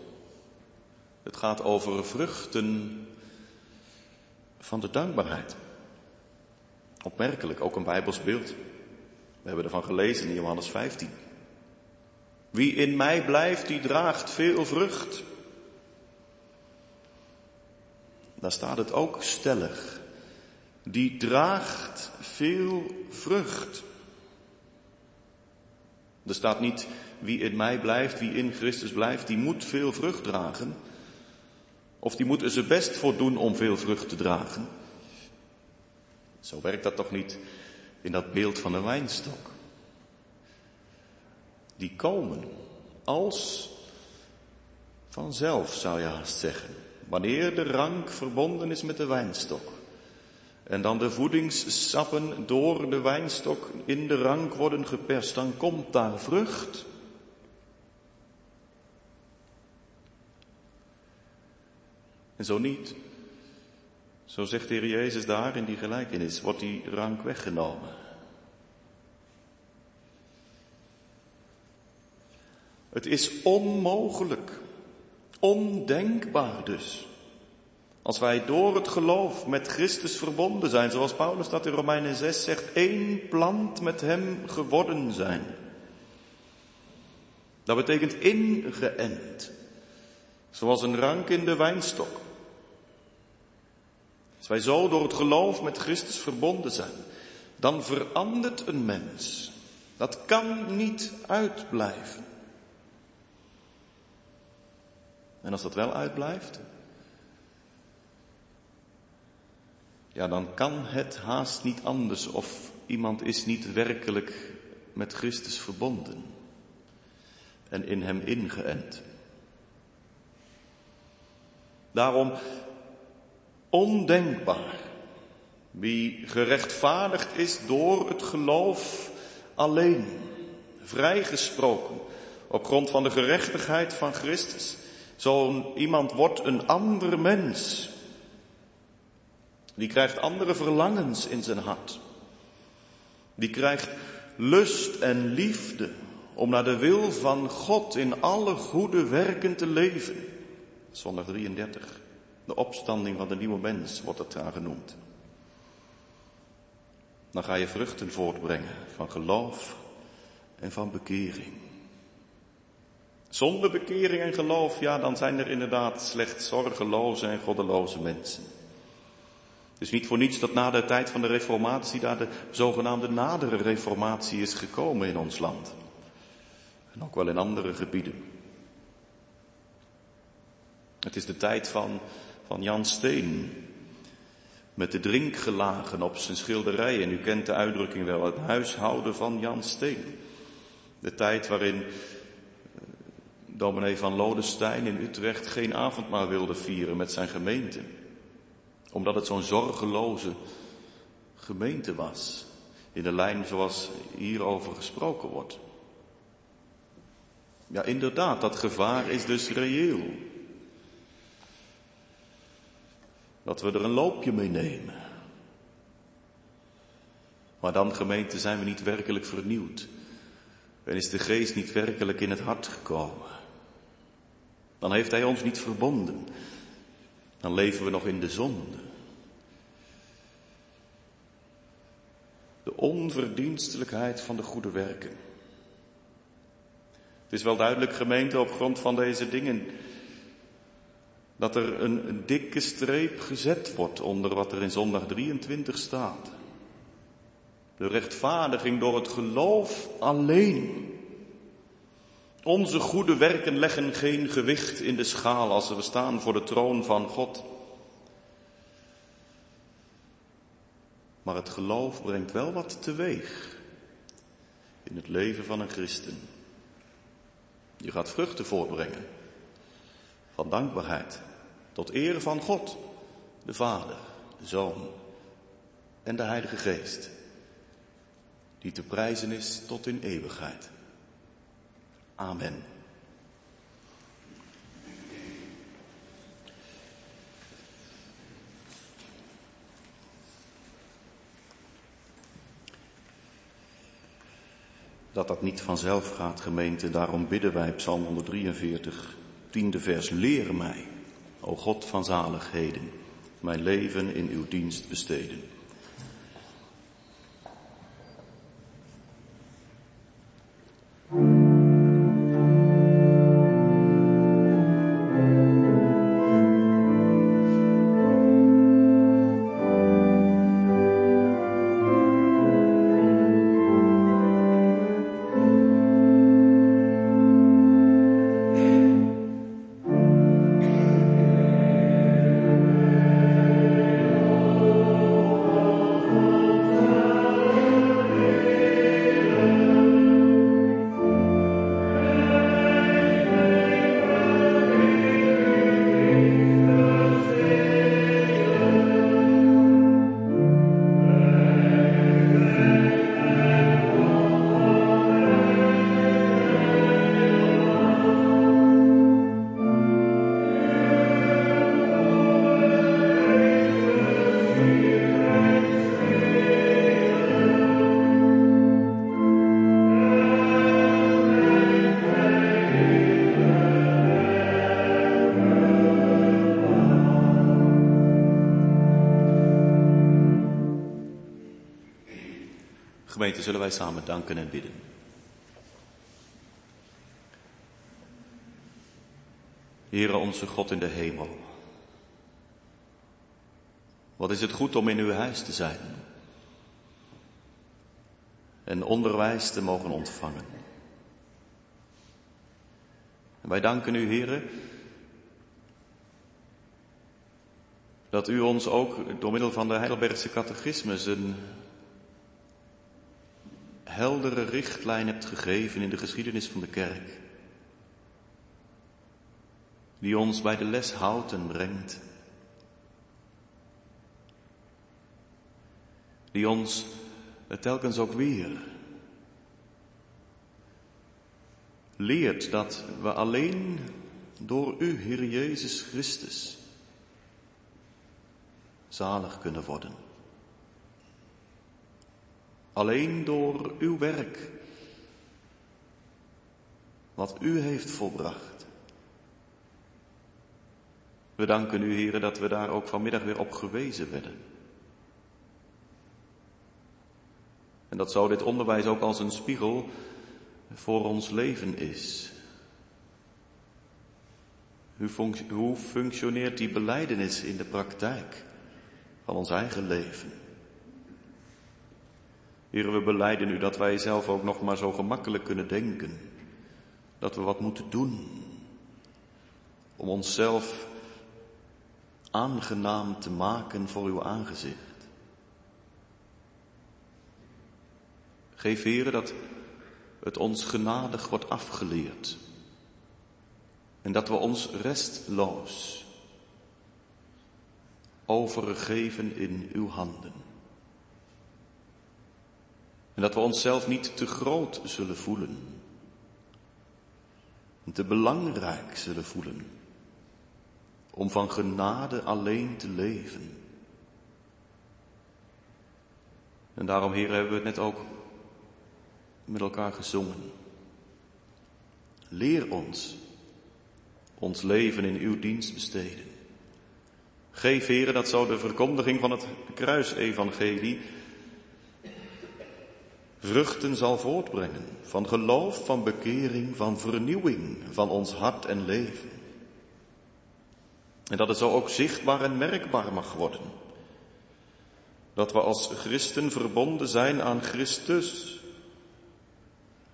S2: Het gaat over vruchten van de dankbaarheid. Opmerkelijk, ook een Bijbels beeld. We hebben ervan gelezen in Johannes 15. Wie in mij blijft, die draagt veel vrucht. Daar staat het ook stellig. Die draagt veel vrucht. Er staat niet wie in mij blijft, wie in Christus blijft, die moet veel vrucht dragen. Of die moet zijn best voor doen om veel vrucht te dragen. Zo werkt dat toch niet in dat beeld van een wijnstok. Die komen als vanzelf, zou je haast zeggen. Wanneer de rank verbonden is met de wijnstok. En dan de voedingssappen door de wijnstok in de rank worden geperst, dan komt daar vrucht. En zo niet, zo zegt de Heer Jezus daar in die gelijkenis, wordt die rank weggenomen. Het is onmogelijk, ondenkbaar dus, als wij door het geloof met Christus verbonden zijn, zoals Paulus dat in Romeinen 6 zegt, één plant met Hem geworden zijn. Dat betekent ingeënt, zoals een rank in de wijnstok. Als wij zo door het geloof met Christus verbonden zijn, dan verandert een mens. Dat kan niet uitblijven. En als dat wel uitblijft, ja, dan kan het haast niet anders of iemand is niet werkelijk met Christus verbonden en in hem ingeënt. Daarom ondenkbaar. Wie gerechtvaardigd is door het geloof alleen, vrijgesproken op grond van de gerechtigheid van Christus. Zo'n iemand wordt een ander mens. Die krijgt andere verlangens in zijn hart. Die krijgt lust en liefde om naar de wil van God in alle goede werken te leven. Zondag 33. De opstanding van de nieuwe mens wordt het daar genoemd. Dan ga je vruchten voortbrengen van geloof en van bekering. Zonder bekering en geloof, ja, dan zijn er inderdaad slechts zorgeloze en goddeloze mensen. Het is niet voor niets dat na de tijd van de reformatie daar de zogenaamde nadere reformatie is gekomen in ons land. En ook wel in andere gebieden. Het is de tijd van, van Jan Steen. Met de drinkgelagen op zijn schilderijen. U kent de uitdrukking wel, het huishouden van Jan Steen. De tijd waarin eh, dominee van Lodestein in Utrecht geen avondmaal wilde vieren met zijn gemeente. Omdat het zo'n zorgeloze gemeente was. In de lijn zoals hierover gesproken wordt. Ja, inderdaad, dat gevaar is dus reëel. Dat we er een loopje mee nemen. Maar dan, gemeente, zijn we niet werkelijk vernieuwd. En is de geest niet werkelijk in het hart gekomen. Dan heeft hij ons niet verbonden. Dan leven we nog in de zonde. De onverdienstelijkheid van de goede werken. Het is wel duidelijk, gemeente, op grond van deze dingen dat er een, dikke streep gezet wordt onder wat er in zondag 23 staat. De rechtvaardiging door het geloof alleen. Onze goede werken leggen geen gewicht in de schaal als we staan voor de troon van God. Maar het geloof brengt wel wat teweeg in het leven van een christen. Je gaat vruchten voortbrengen van dankbaarheid tot eer van God, de Vader, de Zoon en de Heilige Geest, die te prijzen is tot in eeuwigheid. Amen. Dat dat niet vanzelf gaat, gemeente, daarom bidden wij Psalm 143, tiende vers, leer mij o God van zaligheden, mijn leven in uw dienst besteden. Zullen wij samen danken en bidden. Heere onze God in de hemel. Wat is het goed om in uw huis te zijn. En onderwijs te mogen ontvangen. En wij danken u, Heere, dat u ons ook door middel van de Heidelbergse catechismus een heldere richtlijn hebt gegeven in de geschiedenis van de kerk. die ons bij de les houdt en brengt. Die ons telkens ook weer leert dat we alleen door u, Heer Jezus Christus, zalig kunnen worden. Alleen door uw werk, wat u heeft volbracht. We danken u, heren, dat we daar ook vanmiddag weer op gewezen werden. En dat zou dit onderwijs ook als een spiegel voor ons leven is. Hoe functioneert die beleidenis in de praktijk van ons eigen leven? Heren, we beleiden u dat wij zelf ook nog maar zo gemakkelijk kunnen denken. Dat we wat moeten doen om onszelf aangenaam te maken voor uw aangezicht. Geef Heren dat het ons genadig wordt afgeleerd en dat we ons restloos overgeven in uw handen. En dat we onszelf niet te groot zullen voelen. En te belangrijk zullen voelen. Om van genade alleen te leven. En daarom, Heer, hebben we het net ook met elkaar gezongen. Leer ons ons leven in uw dienst besteden. Geef, heren, dat zou de verkondiging van het kruisevangelie vruchten zal voortbrengen van geloof, van bekering, van vernieuwing van ons hart en leven. En dat het zo ook zichtbaar en merkbaar mag worden. Dat we als christen verbonden zijn aan Christus.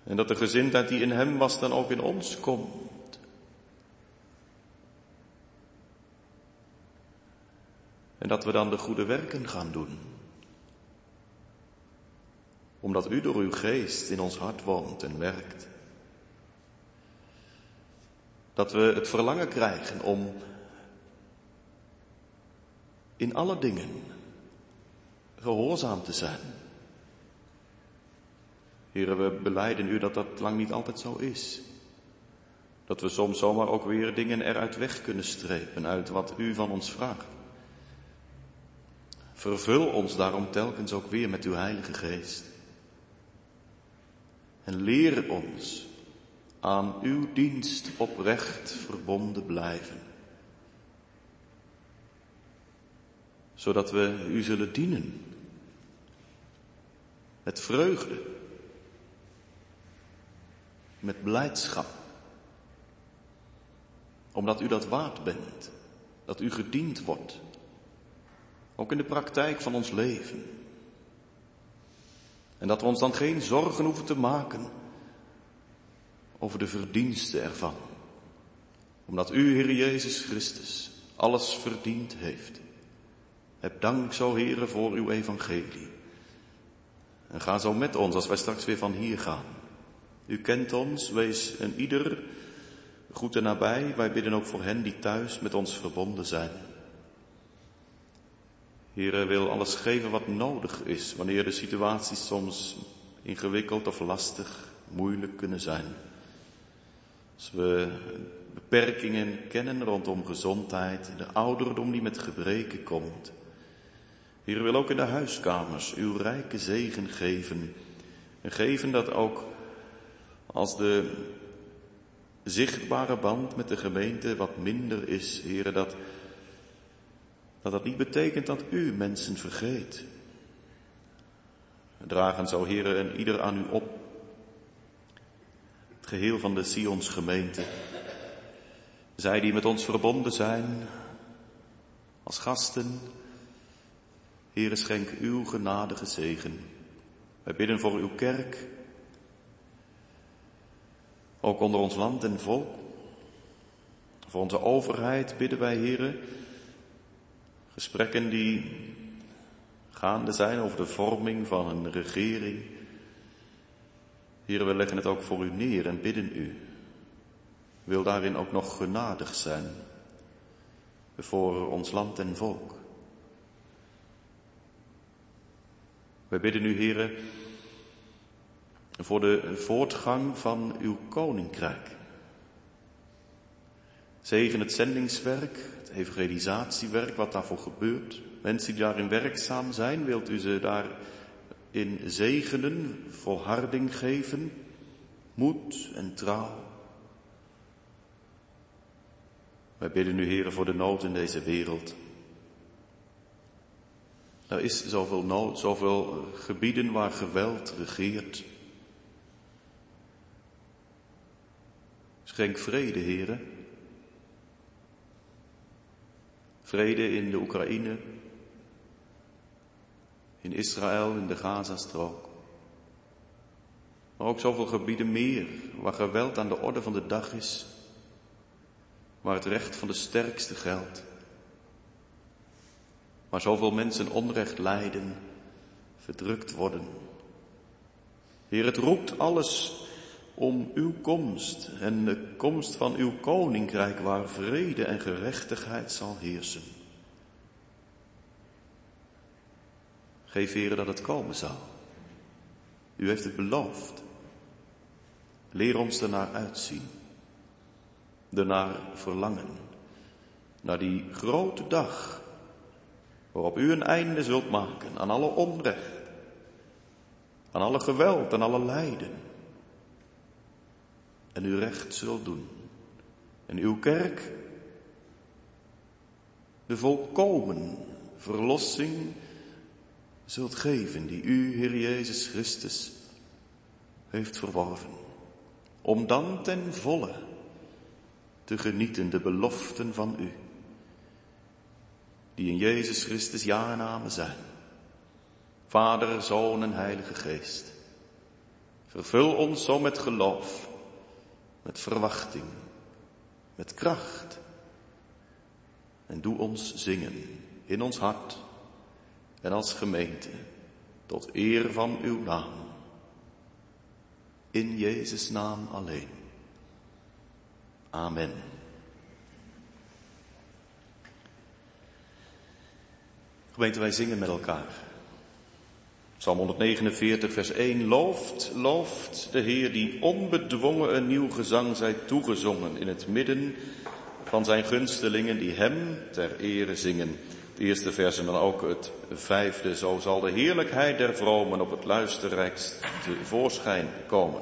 S2: En dat de gezindheid die in Hem was dan ook in ons komt. En dat we dan de goede werken gaan doen. Omdat u door uw geest in ons hart woont en werkt. Dat we het verlangen krijgen om in alle dingen gehoorzaam te zijn. Heren, we beleiden u dat dat lang niet altijd zo is. Dat we soms zomaar ook weer dingen eruit weg kunnen strepen uit wat u van ons vraagt. Vervul ons daarom telkens ook weer met uw Heilige Geest. En leer ons aan uw dienst oprecht verbonden blijven. Zodat we u zullen dienen. Met vreugde. Met blijdschap. Omdat u dat waard bent. Dat u gediend wordt ook in de praktijk van ons leven. En dat we ons dan geen zorgen hoeven te maken over de verdiensten ervan. Omdat u, Heer Jezus Christus, alles verdiend heeft. Heb dank zo, Heere, voor uw evangelie. En ga zo met ons als wij straks weer van hier gaan. U kent ons, wees een ieder goed en nabij. Wij bidden ook voor hen die thuis met ons verbonden zijn. Heer wil alles geven wat nodig is wanneer de situaties soms ingewikkeld of lastig, moeilijk kunnen zijn. Als we beperkingen kennen rondom gezondheid, de ouderdom die met gebreken komt. Heer wil ook in de huiskamers uw rijke zegen geven. En geven dat ook als de zichtbare band met de gemeente wat minder is, Heer, dat dat dat niet betekent dat u mensen vergeet. Dragen zo heren en ieder aan u op. Het geheel van de Sions gemeente. Zij die met ons verbonden zijn. Als gasten. Heren schenk uw genadige zegen. Wij bidden voor uw kerk. Ook onder ons land en volk. Voor onze overheid bidden wij, heren Gesprekken die gaande zijn over de vorming van een regering. Heren, we leggen het ook voor u neer en bidden u. Wil daarin ook nog genadig zijn voor ons land en volk. Wij bidden u, heren, voor de voortgang van uw koninkrijk. Zegen het zendingswerk, het evangelisatiewerk, wat daarvoor gebeurt. Mensen die daarin werkzaam zijn, wilt u ze daarin zegenen, volharding geven, moed en trouw. Wij bidden u, heren, voor de nood in deze wereld. Er is zoveel nood, zoveel gebieden waar geweld regeert. Schenk vrede, heren. Vrede in de Oekraïne, in Israël, in de Gazastrook. Maar ook zoveel gebieden meer waar geweld aan de orde van de dag is, waar het recht van de sterkste geldt. Waar zoveel mensen onrecht lijden, verdrukt worden. Heer, het roept alles om uw komst en de komst van uw koninkrijk waar vrede en gerechtigheid zal heersen. Geef Heer dat het komen zal. U heeft het beloofd. Leer ons ernaar uitzien, ernaar verlangen, naar die grote dag waarop u een einde zult maken aan alle onrecht, aan alle geweld, aan alle lijden en uw recht zult doen. En uw kerk de volkomen verlossing zult geven die u, Heer Jezus Christus, heeft verworven. Om dan ten volle te genieten de beloften van u, die in Jezus Christus ja en zijn. Vader, Zoon en Heilige Geest. Vervul ons zo met geloof met verwachting, met kracht. En doe ons zingen in ons hart en als gemeente tot eer van uw naam. In Jezus' naam alleen. Amen. Gemeente, wij zingen met elkaar. Psalm 149, vers 1. Looft, looft de Heer die onbedwongen een nieuw gezang zij toegezongen in het midden van zijn gunstelingen die hem ter ere zingen. Het eerste vers en dan ook het vijfde. Zo zal de heerlijkheid der vromen op het luisterrijkst voorschijn komen.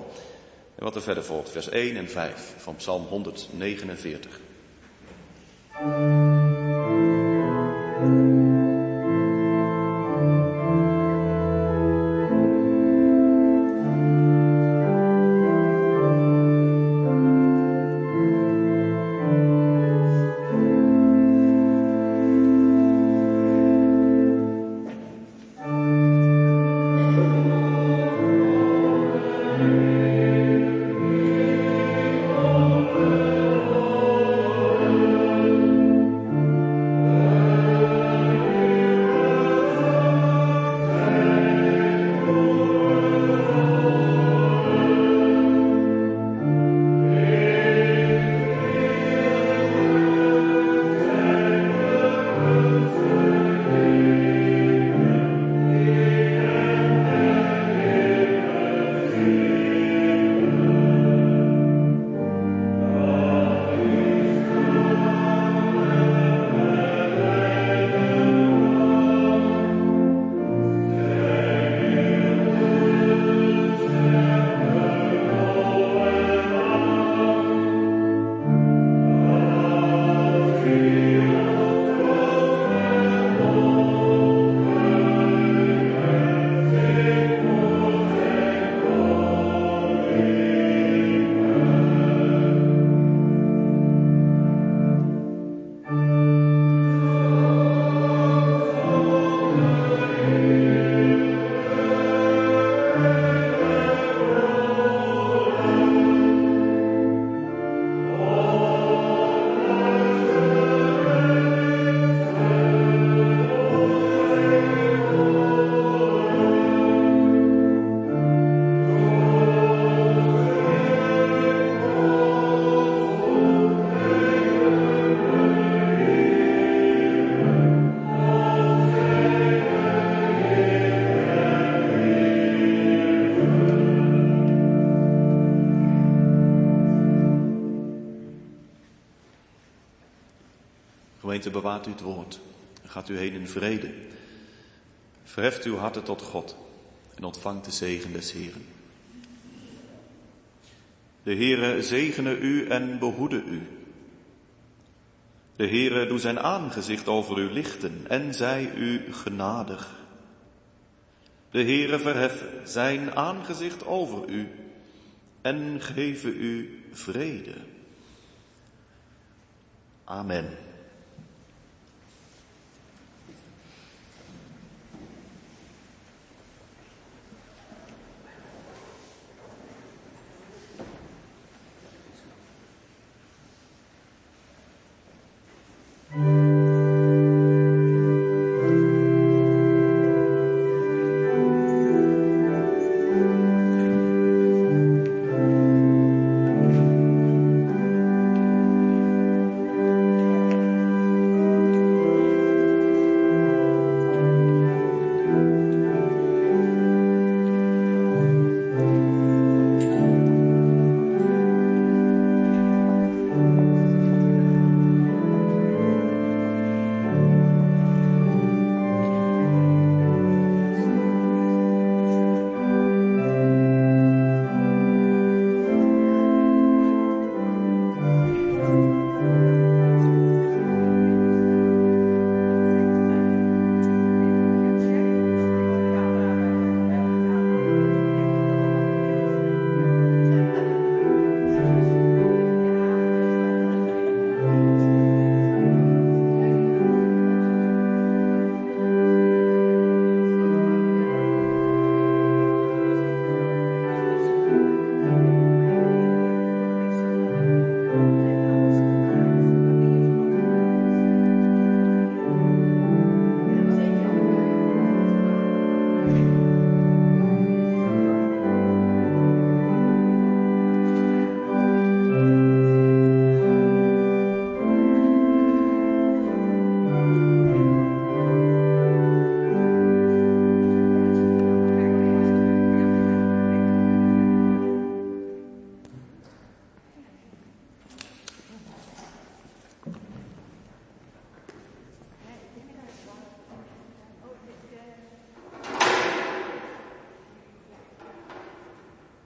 S2: En wat er verder volgt, vers 1 en 5 van Psalm 149. Bewaart u het woord. Gaat u heen in vrede. Verheft uw harten tot God en ontvangt de zegen des Heren. De Heere zegene u en behoede u. De Heere doe zijn aangezicht over u lichten en zij u genadig. De Heere verhef zijn aangezicht over u en geven u vrede. Amen.